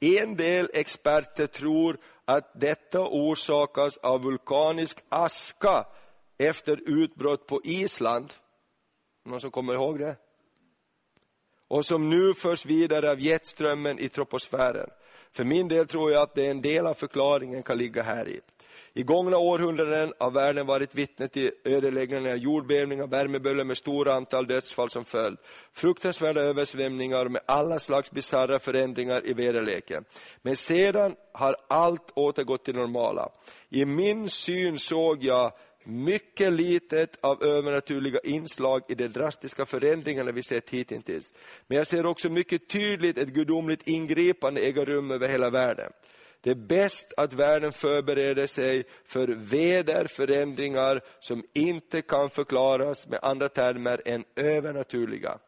En del experter tror att detta orsakas av vulkanisk aska efter utbrott på Island. Någon som kommer ihåg det? Och som nu förs vidare av jetströmmen i troposfären. För min del tror jag att det är en del av förklaringen kan ligga här i. I gångna århundraden har världen varit vittne till ödeläggande av jordbävningar, värmeböljor med stora antal dödsfall som följd. Fruktansvärda översvämningar med alla slags bisarra förändringar i väderleken. Men sedan har allt återgått till normala. I min syn såg jag mycket litet av övernaturliga inslag i de drastiska förändringarna vi sett hittills. Men jag ser också mycket tydligt ett gudomligt ingripande äga rum över hela världen. Det är bäst att världen förbereder sig för väderförändringar som inte kan förklaras med andra termer än övernaturliga.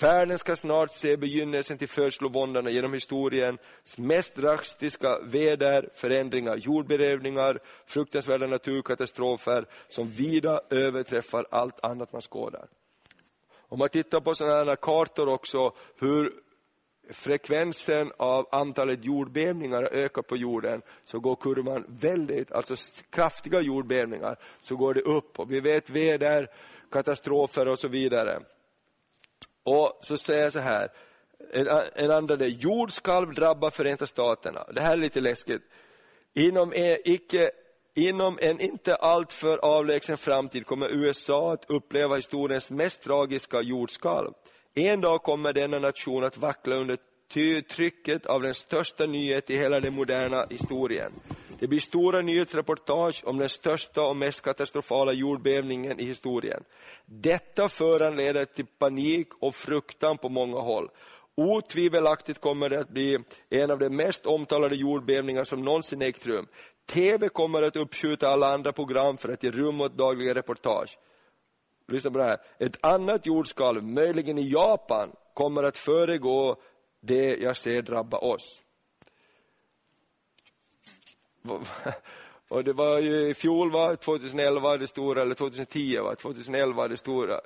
Världen ska snart se begynnelsen till födslovåndorna genom historiens mest drastiska väderförändringar, Jordberövningar, fruktansvärda naturkatastrofer som vida överträffar allt annat man skådar. Om man tittar på sådana här kartor också, hur frekvensen av antalet jordbävningar ökar på jorden, så går kurvan väldigt, alltså kraftiga jordbävningar, så går det upp. Och vi vet väder, katastrofer och så vidare. Och så säger jag så här, en, en andra del, jordskalv drabbar Förenta Staterna. Det här är lite läskigt. Inom, en, icke, inom en inte alltför avlägsen framtid kommer USA att uppleva historiens mest tragiska jordskalv. En dag kommer denna nation att vackla under trycket av den största nyhet i hela den moderna historien. Det blir stora nyhetsreportage om den största och mest katastrofala jordbävningen i historien. Detta föranleder till panik och fruktan på många håll. Otvivelaktigt kommer det att bli en av de mest omtalade jordbävningar som någonsin ägt rum. TV kommer att uppskjuta alla andra program för att ge rum åt dagliga reportage. Lyssna på det här. Ett annat jordskalv, möjligen i Japan, kommer att föregå det jag ser drabba oss. Och det var ju i fjol, va? 2011 det stora, eller 2010, va? 2011 det stora.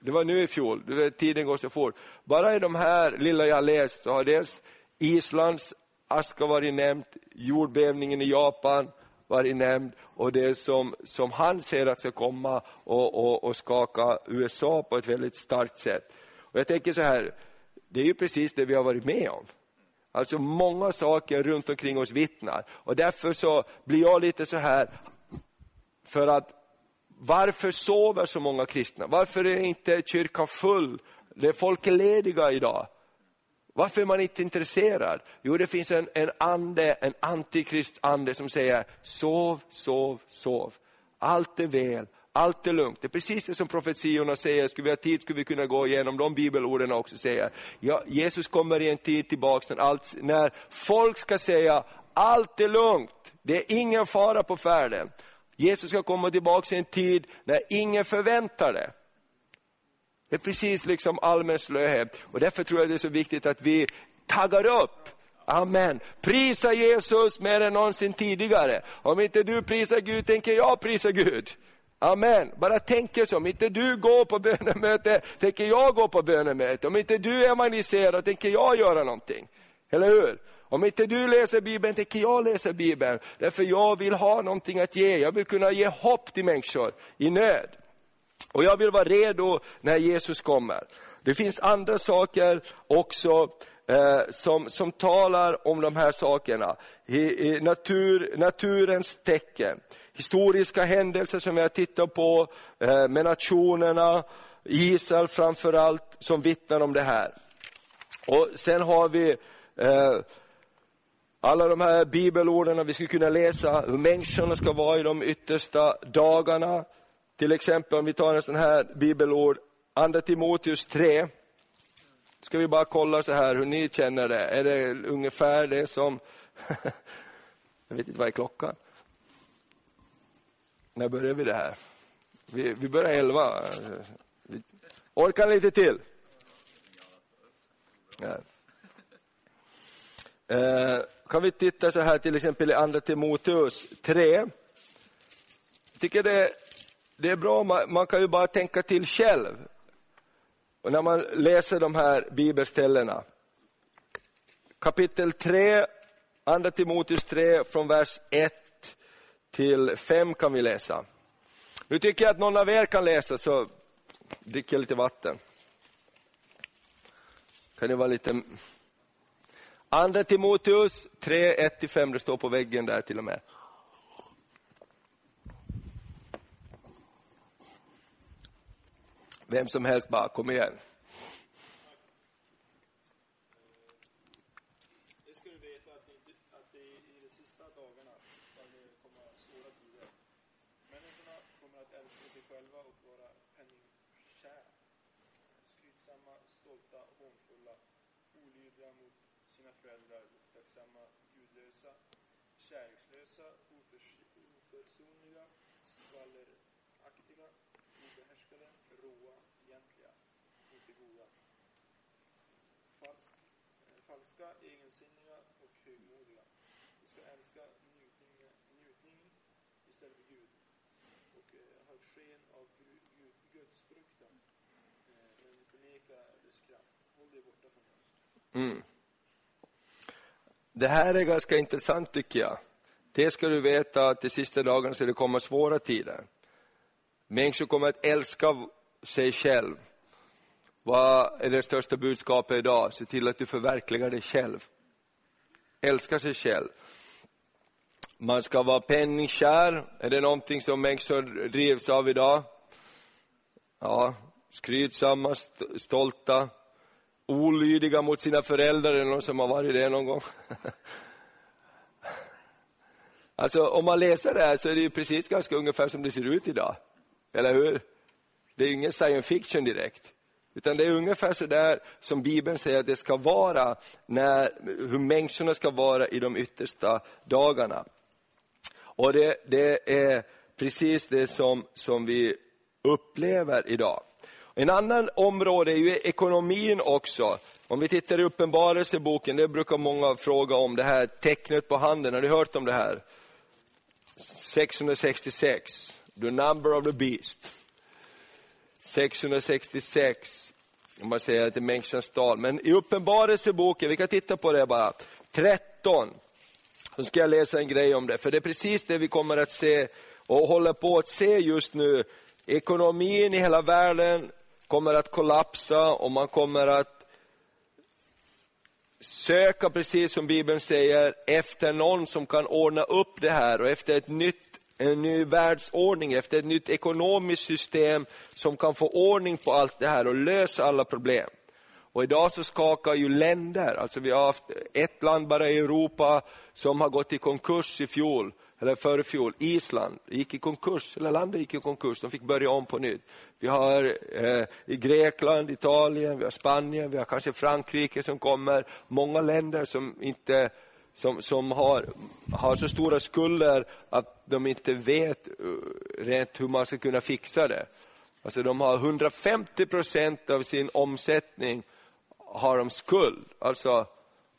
Det var nu i fjol, du vet, tiden går så fort. Bara i de här lilla jag läst så har dels Islands aska varit nämnt, jordbävningen i Japan varit nämnd och det som, som han ser att ska komma och, och, och skaka USA på ett väldigt starkt sätt. Och jag tänker så här, det är ju precis det vi har varit med om. Alltså många saker runt omkring oss vittnar. Och därför så blir jag lite så här, för att varför sover så många kristna? Varför är inte kyrkan full? Det folk är lediga idag. Varför är man inte intresserad? Jo, det finns en, en ande, en antikristande som säger sov, sov, sov. Allt är väl, allt är lugnt. Det är precis det som profetiorna säger, skulle vi ha tid skulle vi kunna gå igenom de bibelorden också säger. Ja, Jesus kommer i en tid tillbaks när, allt, när folk ska säga, allt är lugnt, det är ingen fara på färden. Jesus ska komma tillbaks i en tid när ingen förväntar det. Det är precis liksom allmän slöhet. Och därför tror jag det är så viktigt att vi taggar upp Amen. Prisa Jesus mer än någonsin tidigare. Om inte du prisar Gud tänker jag prisa Gud. Amen. Bara tänk så, om inte du går på bönemöte, tänker jag gå på bönemöte. Om inte du evangeliserar, tänker jag göra någonting. Eller hur? Om inte du läser Bibeln, tänker jag läsa Bibeln. Därför jag vill ha någonting att ge. Jag vill kunna ge hopp till människor i nöd. Och jag vill vara redo när Jesus kommer. Det finns andra saker också eh, som, som talar om de här sakerna. I, i natur, naturens tecken historiska händelser som vi har tittat på eh, med nationerna, Israel framförallt, som vittnar om det här. Och sen har vi eh, alla de här bibelorden vi skulle kunna läsa, hur människorna ska vara i de yttersta dagarna. Till exempel om vi tar en sån här bibelord, Andra Timoteus 3. Ska vi bara kolla så här hur ni känner det. Är det ungefär det som... Jag vet inte vad är klockan? När börjar vi det här? Vi, vi börjar elva. Orkar ni lite till? Ja. Eh, kan vi titta så här till exempel i Andra Timoteus 3. Jag tycker det, det är bra, man, man, kan ju bara tänka till själv. Och när man läser de här bibelställena. Kapitel 3, Andra Timoteus 3, från vers 1 till 5 kan vi läsa. Nu tycker jag att någon av er kan läsa, så dricker jag lite vatten. Kan det vara lite Andra Timoteus 3, 1-5, det står på väggen där till och med. Vem som helst bara, kom igen. Falska, egensinniga och högmodiga. Vi ska älska njutning, njutning istället för Gud och eh, ha sken av Gud, gudsfruktan. Eh, men förneka dess kraft. Håll dig borta från oss. Mm. Det här är ganska intressant tycker jag. Det ska du veta att de sista dagarna ska det komma svåra tider. Människor kommer att älska sig själv vad är det största budskapet idag? Se till att du förverkligar dig själv. Älska sig själv. Man ska vara penningkär. Är det någonting som människor drivs av idag? Ja, skrytsamma, stolta, olydiga mot sina föräldrar. Är det någon som har varit det någon gång? Alltså om man läser det här så är det ju precis ganska ungefär som det ser ut idag. Eller hur? Det är ju ingen science fiction direkt. Utan det är ungefär så där som Bibeln säger att det ska vara, när, hur människorna ska vara i de yttersta dagarna. Och det, det är precis det som, som vi upplever idag. En annan område är ju ekonomin också. Om vi tittar i Uppenbarelseboken, det brukar många fråga om, det här tecknet på handen, har ni hört om det här? 666, the number of the beast. 666, om man säger att det är människans tal, Men i Uppenbarelseboken, vi kan titta på det bara, 13, så ska jag läsa en grej om det. För det är precis det vi kommer att se och håller på att se just nu. Ekonomin i hela världen kommer att kollapsa och man kommer att söka, precis som Bibeln säger, efter någon som kan ordna upp det här och efter ett nytt en ny världsordning, efter ett nytt ekonomiskt system som kan få ordning på allt det här och lösa alla problem. Och idag så skakar ju länder, alltså vi har haft ett land bara i Europa som har gått i konkurs i fjol, eller före fjol, Island gick i konkurs, hela landet gick i konkurs, de fick börja om på nytt. Vi har eh, i Grekland, Italien, vi har Spanien, vi har kanske Frankrike som kommer, många länder som inte som, som har, har så stora skulder att de inte vet eh, rent hur man ska kunna fixa det. Alltså de har 150 procent av sin omsättning har de skuld. Alltså,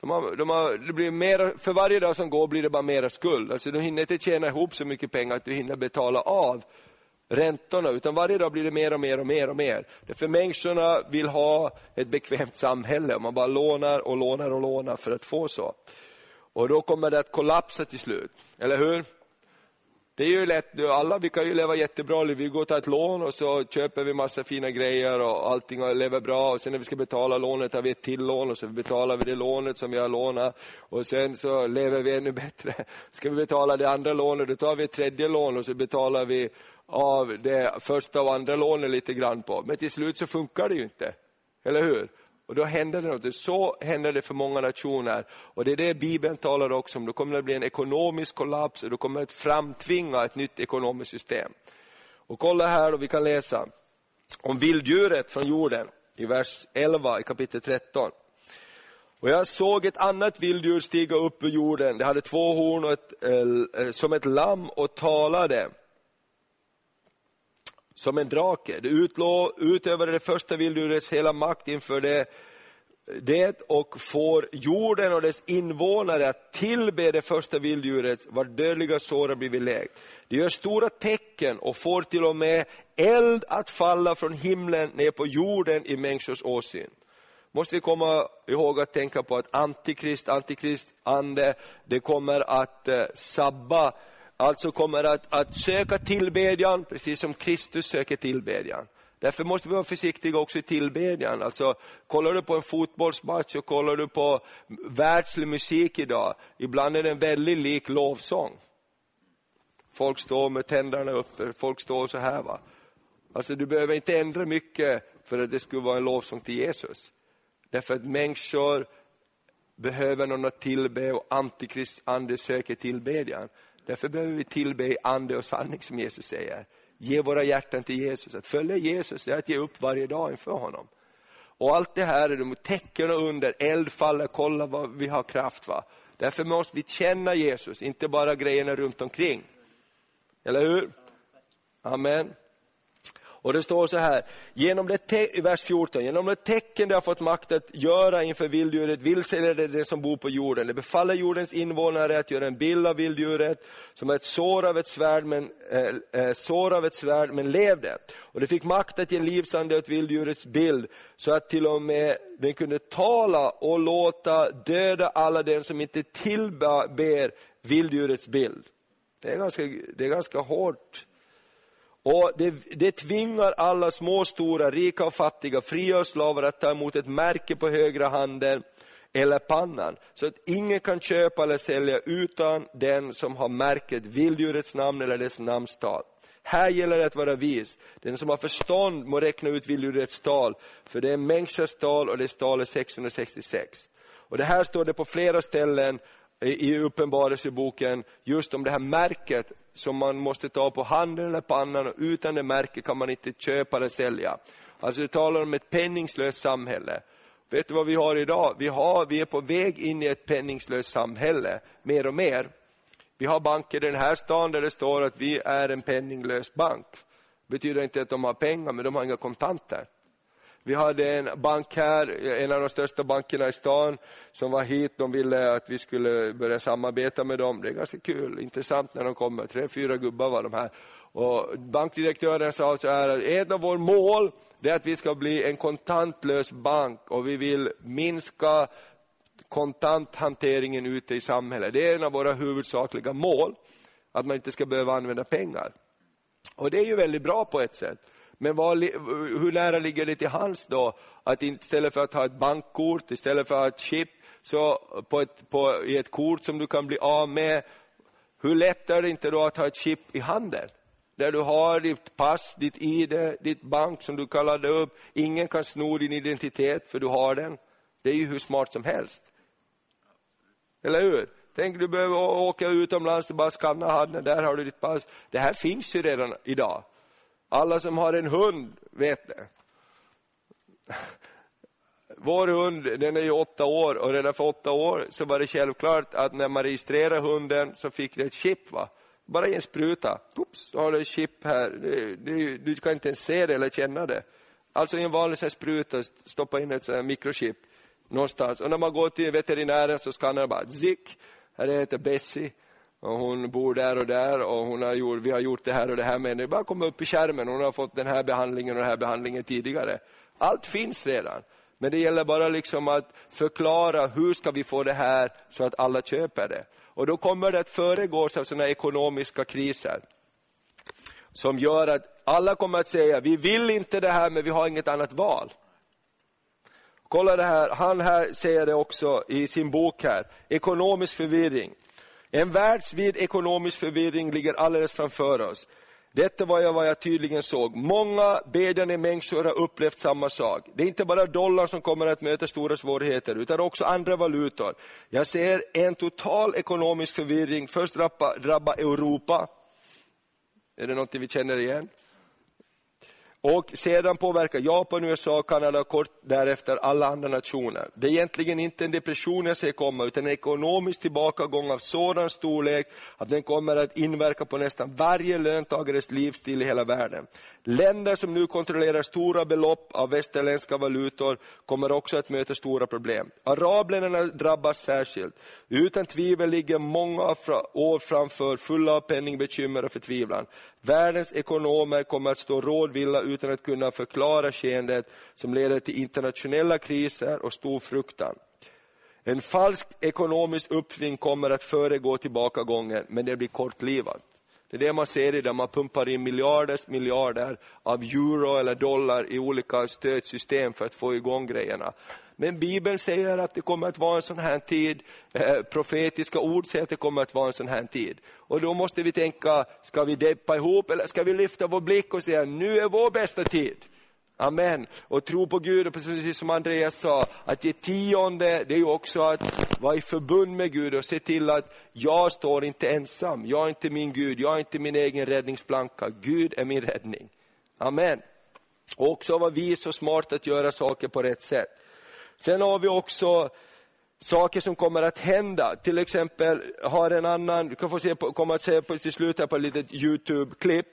de har, de har, det blir mer, för varje dag som går blir det bara mera skuld. Alltså, de hinner inte tjäna ihop så mycket pengar att du hinner betala av räntorna, utan varje dag blir det mer och mer och mer och mer. Därför människorna vill ha ett bekvämt samhälle, man bara lånar och lånar och lånar för att få så. Och då kommer det att kollapsa till slut, eller hur? Det är ju lätt alla vi kan ju leva jättebra, vi går och tar ett lån och så köper vi massa fina grejer och allting och lever bra och sen när vi ska betala lånet tar vi ett till lån och så betalar vi det lånet som vi har lånat och sen så lever vi ännu bättre. Ska vi betala det andra lånet, då tar vi ett tredje lån och så betalar vi av det första och andra lånet lite grann på. Men till slut så funkar det ju inte. Eller hur? Och då händer det något. Så händer det för många nationer. Och det är det Bibeln talar också om. Då kommer det bli en ekonomisk kollaps och då kommer det framtvinga ett nytt ekonomiskt system. Och kolla här och vi kan läsa om vilddjuret från jorden i vers 11 i kapitel 13. Och jag såg ett annat vilddjur stiga upp ur jorden. Det hade två horn och ett, eh, eh som ett lamm och talade som en drake. Det utlå, utövade det första vilddjurets hela makt inför det, det och får jorden och dess invånare att tillbe det första vilddjuret var dödliga sår har blivit läkt. Det gör stora tecken och får till och med eld att falla från himlen ner på jorden i människors åsyn måste vi komma ihåg att tänka på att antikrist, antikrist ande, det kommer att eh, sabba, alltså kommer att, att söka tillbedjan, precis som Kristus söker tillbedjan. Därför måste vi vara försiktiga också i tillbedjan. Alltså, kollar du på en fotbollsmatch och kollar du på världslig musik idag, ibland är den väldigt lik lovsång. Folk står med tänderna uppe, folk står så här. Va? Alltså, du behöver inte ändra mycket för att det skulle vara en lovsång till Jesus. Därför att människor behöver någon att tillbe och antikrist ande söker tillbedjan. Därför behöver vi tillbe i ande och sanning som Jesus säger. Ge våra hjärtan till Jesus. Att följa Jesus är att ge upp varje dag inför honom. Och allt det här är de tecken och under, eld faller, kolla vad vi har kraft. Va? Därför måste vi känna Jesus, inte bara grejerna runt omkring. Eller hur? Amen. Och det står så här, genom det vers 14, genom det tecken det har fått makt att göra inför vilddjuret vilseleder det som bor på jorden. Det befaller jordens invånare att göra en bild av vilddjuret som är ett sår av ett svärd men, äh, äh, sår av ett svärd, men levde. Och det fick makt att ge livsande åt vilddjurets bild så att till och med den kunde tala och låta döda alla den som inte tillber vilddjurets bild. Det är ganska, det är ganska hårt och det, det tvingar alla små, stora, rika och fattiga, fria och slavar att ta emot ett märke på högra handen eller pannan, så att ingen kan köpa eller sälja utan den som har märket vilddjurets namn eller dess namnstal. Här gäller det att vara vis. Den som har förstånd må räkna ut vilddjurets tal, för det är Mengsas tal och dess tal är 666. Och det här står det på flera ställen i Uppenbarelseboken just om det här märket som man måste ta på handen eller pannan och utan det märket kan man inte köpa eller sälja. Alltså det talar om ett penningslöst samhälle. Vet du vad vi har idag? Vi, har, vi är på väg in i ett penningslöst samhälle, mer och mer. Vi har banker i den här stan där det står att vi är en penninglös bank. Det betyder inte att de har pengar, men de har inga kontanter. Vi hade en bank här, en av de största bankerna i stan, som var hit. De ville att vi skulle börja samarbeta med dem. Det är ganska kul, intressant när de kommer. Tre, fyra gubbar var de här. Och bankdirektören sa så här, ett av våra mål är att vi ska bli en kontantlös bank och vi vill minska kontanthanteringen ute i samhället. Det är en av våra huvudsakliga mål, att man inte ska behöva använda pengar. Och det är ju väldigt bra på ett sätt. Men vad, hur nära ligger det till hands då att istället för att ha ett bankkort, istället för att ha ett chip, så på ett, på, i ett kort som du kan bli av med, hur lätt är det inte då att ha ett chip i handen? Där du har ditt pass, ditt ID, ditt bank som du kan ladda upp. Ingen kan sno din identitet för du har den. Det är ju hur smart som helst. Eller hur? Tänk du behöver åka utomlands du bara skanna handen, där har du ditt pass. Det här finns ju redan idag. Alla som har en hund vet det. Vår hund den är ju åtta år och redan för åtta år så var det självklart att när man registrerade hunden så fick det ett chip. Va? Bara i en spruta, Oops, så har du ett chip här. Du, du, du, kan inte ens se det eller känna det. Alltså i en vanlig spruta stoppa in ett mikrochip någonstans. Och när man går till veterinären så skannar bara zick. Här heter Bessie och hon bor där och där och hon har gjort, vi har gjort det här och det här med henne. Det bara komma upp i skärmen. Hon har fått den här behandlingen och den här behandlingen tidigare. Allt finns redan. Men det gäller bara liksom att förklara hur ska vi få det här så att alla köper det. Och då kommer det att föregås av sådana ekonomiska kriser. Som gör att alla kommer att säga, vi vill inte det här men vi har inget annat val. Kolla det här, han här säger det också i sin bok här, ekonomisk förvirring. En världsvid ekonomisk förvirring ligger alldeles framför oss. Detta var jag vad jag tydligen såg. Många bedjande människor har upplevt samma sak. Det är inte bara dollarn som kommer att möta stora svårigheter, utan också andra valutor. Jag ser en total ekonomisk förvirring först drabba, drabba Europa. Är det något vi känner igen? Och sedan påverkar Japan, USA, Kanada och kort därefter alla andra nationer. Det är egentligen inte en depression jag ser komma, utan en ekonomisk tillbakagång av sådan storlek att den kommer att inverka på nästan varje löntagares livsstil i hela världen. Länder som nu kontrollerar stora belopp av västerländska valutor kommer också att möta stora problem. Arabländerna drabbas särskilt. Utan tvivel ligger många år framför fulla av penningbekymmer och förtvivlan. Världens ekonomer kommer att stå rådvilla utan att kunna förklara skeendet som leder till internationella kriser och stor fruktan. En falsk ekonomisk uppsving kommer att föregå tillbakagången, men det blir kortlivat. Det är det man ser i där man pumpar in miljarders miljarder av euro eller dollar i olika stödsystem för att få igång grejerna. Men Bibeln säger att det kommer att vara en sån här tid, eh, profetiska ord säger att det kommer att vara en sån här tid. Och då måste vi tänka, ska vi deppa ihop eller ska vi lyfta vår blick och säga, nu är vår bästa tid. Amen. Och tro på Gud, och precis som Andreas sa, att ge tionde, det är ju också att vara i förbund med Gud och se till att jag står inte ensam. Jag är inte min Gud, jag är inte min egen räddningsplanka. Gud är min räddning. Amen. Och också vara vis och smart att göra saker på rätt sätt. Sen har vi också saker som kommer att hända. Till exempel har en annan, du kan få se på, kommer att se på, till slut här på ett litet Youtube-klipp.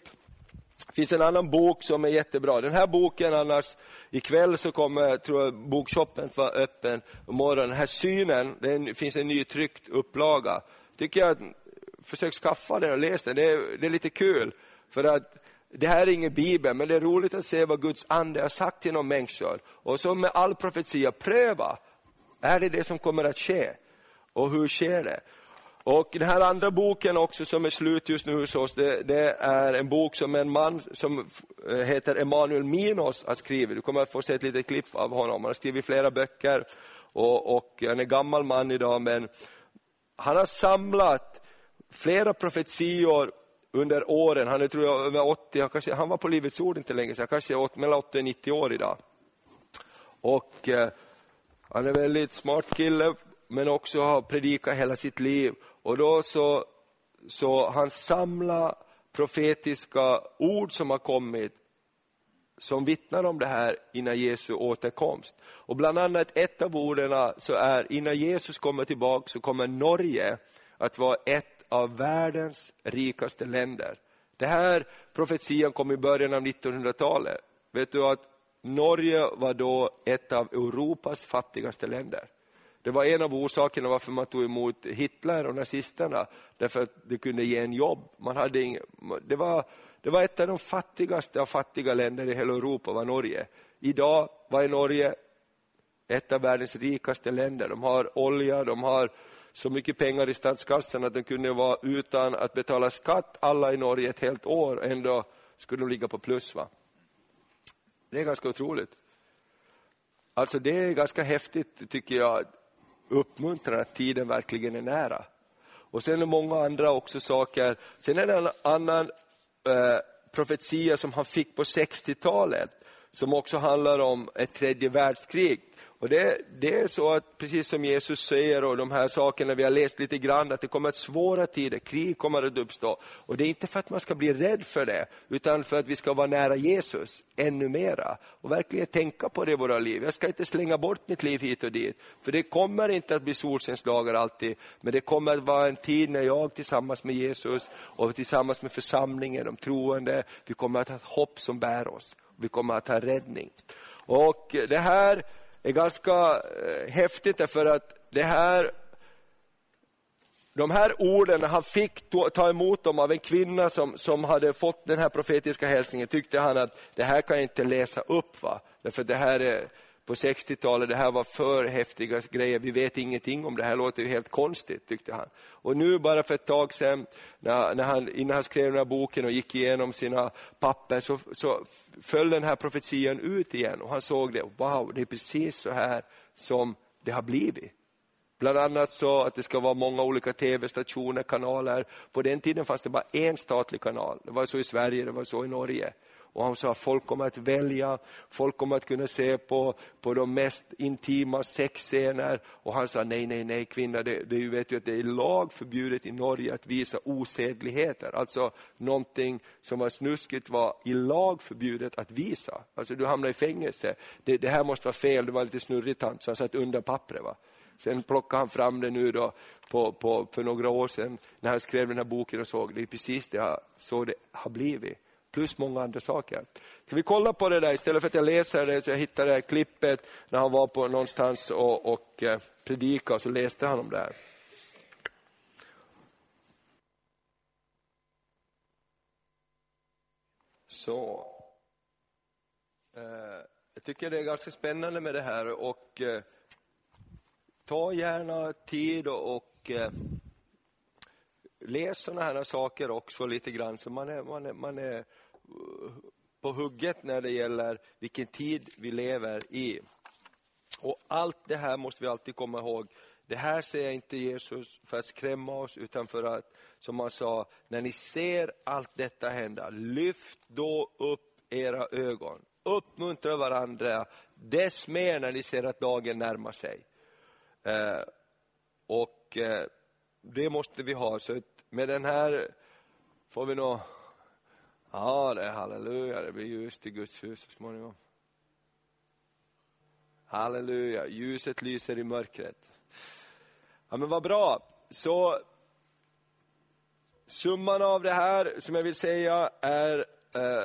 Det finns en annan bok som är jättebra. Den här boken annars, ikväll så kommer tror jag, bokshoppen att vara öppen. Imorgon. Den här synen, det finns en nytryckt upplaga. Tycker jag, försök skaffa den och läs den. Det är, det är lite kul. För att det här är ingen bibel, men det är roligt att se vad Guds ande har sagt till någon människor. Och så med all profetia, pröva. Är det det som kommer att ske? Och hur sker det? Och den här andra boken också som är slut just nu hos oss, det, det, är en bok som en man som eh, heter Emanuel Minos har skrivit. Du kommer att få se ett litet klipp av honom. Han har skrivit flera böcker och, och han är gammal man idag, men han har samlat flera profetior under åren. Han är tror jag över 80, han, kanske, han var på Livets Ord inte länge sedan, kanske är mellan 80 och 90 år idag. Och eh, han är en väldigt smart kille, men också har predikat hela sitt liv. Och då så, så han samlar profetiska ord som har kommit som vittnar om det här innan Jesu återkomst. Och bland annat ett av orden så är innan Jesus kommer tillbaka så kommer Norge att vara ett av världens rikaste länder. Det här profetian kom i början av 1900-talet. Vet du att Norge var då ett av Europas fattigaste länder. Det var en av orsakerna varför man tog emot Hitler och nazisterna, därför att det kunde ge en jobb. Man hade ing, det, var, det var ett av de fattigaste av fattiga länder i hela Europa, var Norge. Idag var Norge ett av världens rikaste länder. De har olja, de har så mycket pengar i statskassan att de kunde vara utan att betala skatt alla i Norge ett helt år, ändå skulle de ligga på plus. Va? Det är ganska otroligt. Alltså det är ganska häftigt tycker jag, uppmuntrande att tiden verkligen är nära. Och sen är det många andra också saker. Sen är det en annan eh, profetia som han fick på 60-talet som också handlar om ett tredje världskrig. Och det, det, är så att precis som Jesus säger och de här sakerna vi har läst lite grann, att det kommer att svåra tider, krig kommer att uppstå. Och det är inte för att man ska bli rädd för det, utan för att vi ska vara nära Jesus ännu mera. Och verkligen tänka på det i våra liv. Jag ska inte slänga bort mitt liv hit och dit, för det kommer inte att bli solskensdagar alltid, men det kommer att vara en tid när jag tillsammans med Jesus och tillsammans med församlingen, de troende, vi kommer att ha ett hopp som bär oss. Vi kommer att ha räddning. Och det här är ganska eh, häftigt därför att det här de här orden, han fick ta emot dem av en kvinna som, som hade fått den här profetiska hälsningen, tyckte han att det här kan jag inte läsa upp. Va? Därför det här är på 60-talet, det här var för häftiga grejer, vi vet ingenting om det här, låter ju helt konstigt, tyckte han. Och nu bara för ett tag sedan, när, när han, innan han skrev den här boken och gick igenom sina papper, så, så föll den här profetian ut igen och han såg det, wow, det är precis så här som det har blivit. Bland annat så att det ska vara många olika tv-stationer, kanaler. På den tiden fanns det bara en statlig kanal. Det var så i Sverige, det var så i Norge. Och han sa att folk kommer att välja, folk kommer att kunna se på, på de mest intima sexscener. Och han sa nej, nej, nej kvinna, det, det, vet ju att det är lag förbjudet i Norge att visa osedligheter. Alltså någonting som var snuskigt var i lag förbjudet att visa. Alltså du hamnar i fängelse. Det, det här måste vara fel, det var lite snurrigt så han satt under pappret. Va? Sen plockade han fram det nu då på, på, för några år sedan när han skrev den här boken och såg det är precis det så det har blivit plus många andra saker. Ska vi kolla på det där istället för att jag läser det så jag hittade det här klippet när han var på någonstans och, och eh, predikade och så läste han om det här. Så. Eh, jag tycker det är ganska spännande med det här och eh, ta gärna tid och, och eh, läs sådana här saker också lite grann så man är, man är, man är på hugget när det gäller vilken tid vi lever i. Och allt det här måste vi alltid komma ihåg. Det här säger inte Jesus för att skrämma oss utan för att, som han sa, när ni ser allt detta hända, lyft då upp era ögon. Uppmuntra varandra, dess mer när ni ser att dagen närmar sig. Eh, och eh, det måste vi ha. Så med den här får vi nog Ja, det är halleluja, det blir ljust i Guds hus så småningom. Halleluja, ljuset lyser i mörkret. Ja men vad bra. Så summan av det här som jag vill säga är eh,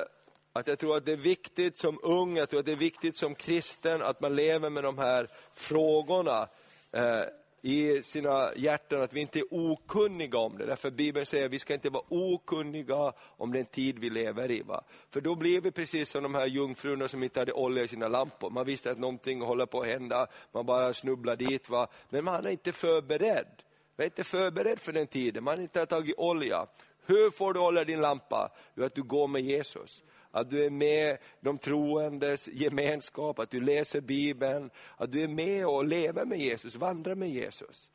att jag tror att det är viktigt som ung, jag tror att det är viktigt som kristen att man lever med de här frågorna. Eh, i sina hjärtan att vi inte är okunniga om det. Därför Bibeln säger att vi ska inte vara okunniga om den tid vi lever i. Va? För då blir vi precis som de här jungfrurna som inte hade olja i sina lampor. Man visste att någonting håller på att hända, man bara snubblar dit. Va? Men man är inte förberedd. Man är inte förberedd för den tiden, man har inte tagit olja. Hur får du olja i din lampa? Jo, att du går med Jesus att du är med de troendes gemenskap, att du läser Bibeln, att du är med och lever med Jesus, vandrar med Jesus.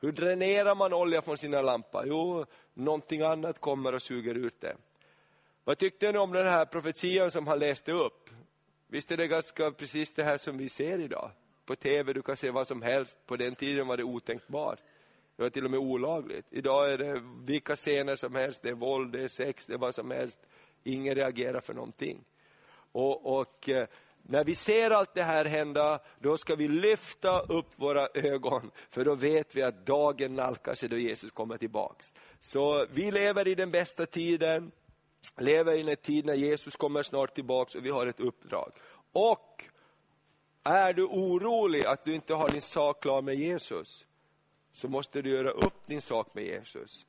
Hur dränerar man olja från sina lampor? Jo, någonting annat kommer och suger ut det. Vad tyckte ni om den här profetian som han läste upp? Visst är det ganska precis det här som vi ser idag? På tv, du kan se vad som helst. På den tiden var det otänkbart. Det var till och med olagligt. Idag är det vilka scener som helst, det är våld, det är sex, det är vad som helst. Ingen reagerar för någonting. Och, och eh, när vi ser allt det här hända, då ska vi lyfta upp våra ögon, för då vet vi att dagen nalkar sig då Jesus kommer tillbaks. Så vi lever i den bästa tiden, lever i en tid när Jesus kommer snart tillbaks och vi har ett uppdrag. Och är du orolig att du inte har din sak klar med Jesus, så måste du göra upp din sak med Jesus.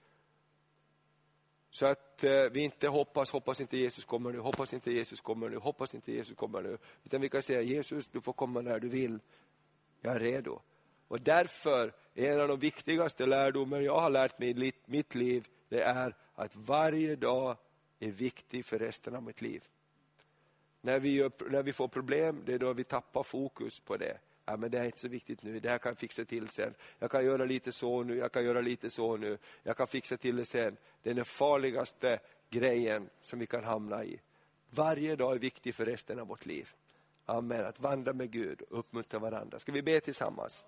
Så att eh, vi inte hoppas, hoppas inte Jesus kommer nu, hoppas inte Jesus kommer nu, hoppas inte Jesus kommer nu. Utan vi kan säga Jesus, du får komma när du vill. Jag är redo. Och därför, en av de viktigaste lärdomar jag har lärt mig i mitt liv, det är att varje dag är viktig för resten av mitt liv. När vi, gör, när vi får problem, det är då vi tappar fokus på det ja, men det är inte så viktigt nu, det här kan jag fixa till sen. Jag kan göra lite så nu, jag kan göra lite så nu, jag kan fixa till det sen. Det är den farligaste grejen som vi kan hamna i. Varje dag är viktig för resten av vårt liv. Amen, att vandra med Gud och uppmuntra varandra. Ska vi be tillsammans?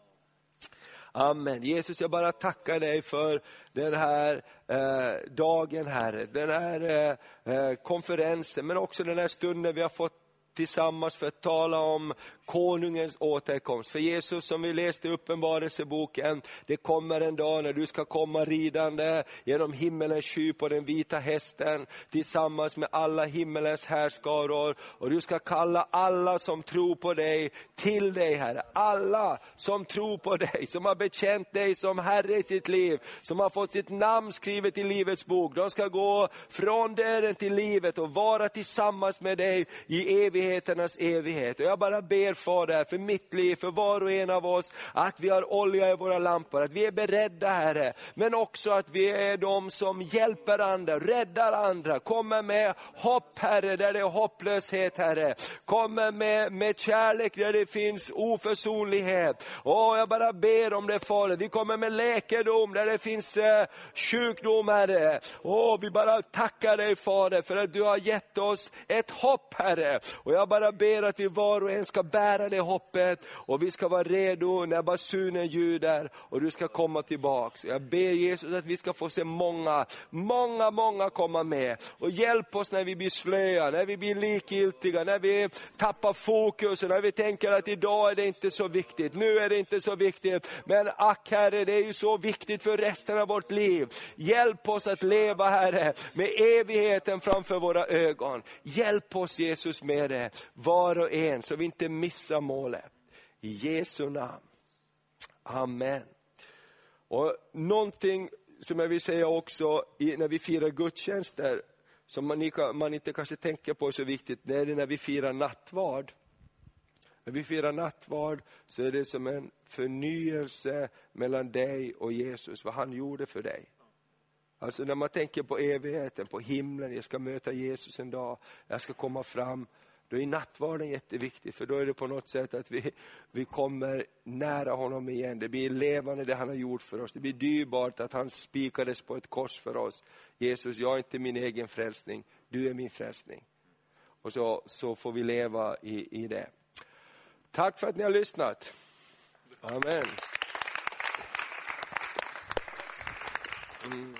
Amen. Jesus, jag bara tackar dig för den här eh, dagen, Herre. Den här eh, eh konferensen, men också den här stunden vi har fått tillsammans för att tala om konungens återkomst. För Jesus som vi läste i Uppenbarelseboken, det kommer en dag när du ska komma ridande genom himmelens sky på den vita hästen tillsammans med alla himmelens härskaror och du ska kalla alla som tror på dig till dig Herre. Alla som tror på dig, som har bekänt dig som Herre i sitt liv, som har fått sitt namn skrivet i Livets bok. De ska gå från döden till livet och vara tillsammans med dig i evigheternas evighet. Och jag bara ber Fader, för mitt liv, för var och en av oss, att vi har olja i våra lampor, att vi är beredda Herre, men också att vi är de som hjälper andra, räddar andra, kommer med hopp Herre, där det är hopplöshet Herre, kommer med, med kärlek där det finns oförsonlighet. Åh, jag bara ber om det Fader, vi kommer med läkedom där det finns eh, sjukdom Herre. Åh, vi bara tackar dig Fader för att du har gett oss ett hopp Herre. Och jag bara ber att vi var och en ska bära bära det hoppet och vi ska vara redo när basunen ljuder och du ska komma tillbaks. Jag ber Jesus att vi ska få se många, många, många komma med. Och hjälp oss när vi blir slöa, när vi blir likgiltiga, när vi tappar fokus, när vi tänker att idag är det inte så viktigt, nu är det inte så viktigt. Men ack Herre, det är ju så viktigt för resten av vårt liv. Hjälp oss att leva Herre, med evigheten framför våra ögon. Hjälp oss Jesus med det, var och en, så vi inte missar målet. I Jesu namn. Amen. Och någonting som jag vill säga också när vi firar gudstjänster, som man, man inte kanske tänker på så viktigt, det är det när vi firar nattvard. När vi firar nattvard så är det som en förnyelse mellan dig och Jesus, vad han gjorde för dig. Alltså när man tänker på evigheten, på himlen, jag ska möta Jesus en dag, jag ska komma fram. Då är nattvarden jätteviktig, för då är det på något sätt att vi, vi kommer nära honom igen. Det blir levande det han har gjort för oss. Det blir dyrbart att han spikades på ett kors för oss. Jesus, jag är inte min egen frälsning, du är min frälsning. Och så, så får vi leva i, i det. Tack för att ni har lyssnat. Amen. Mm.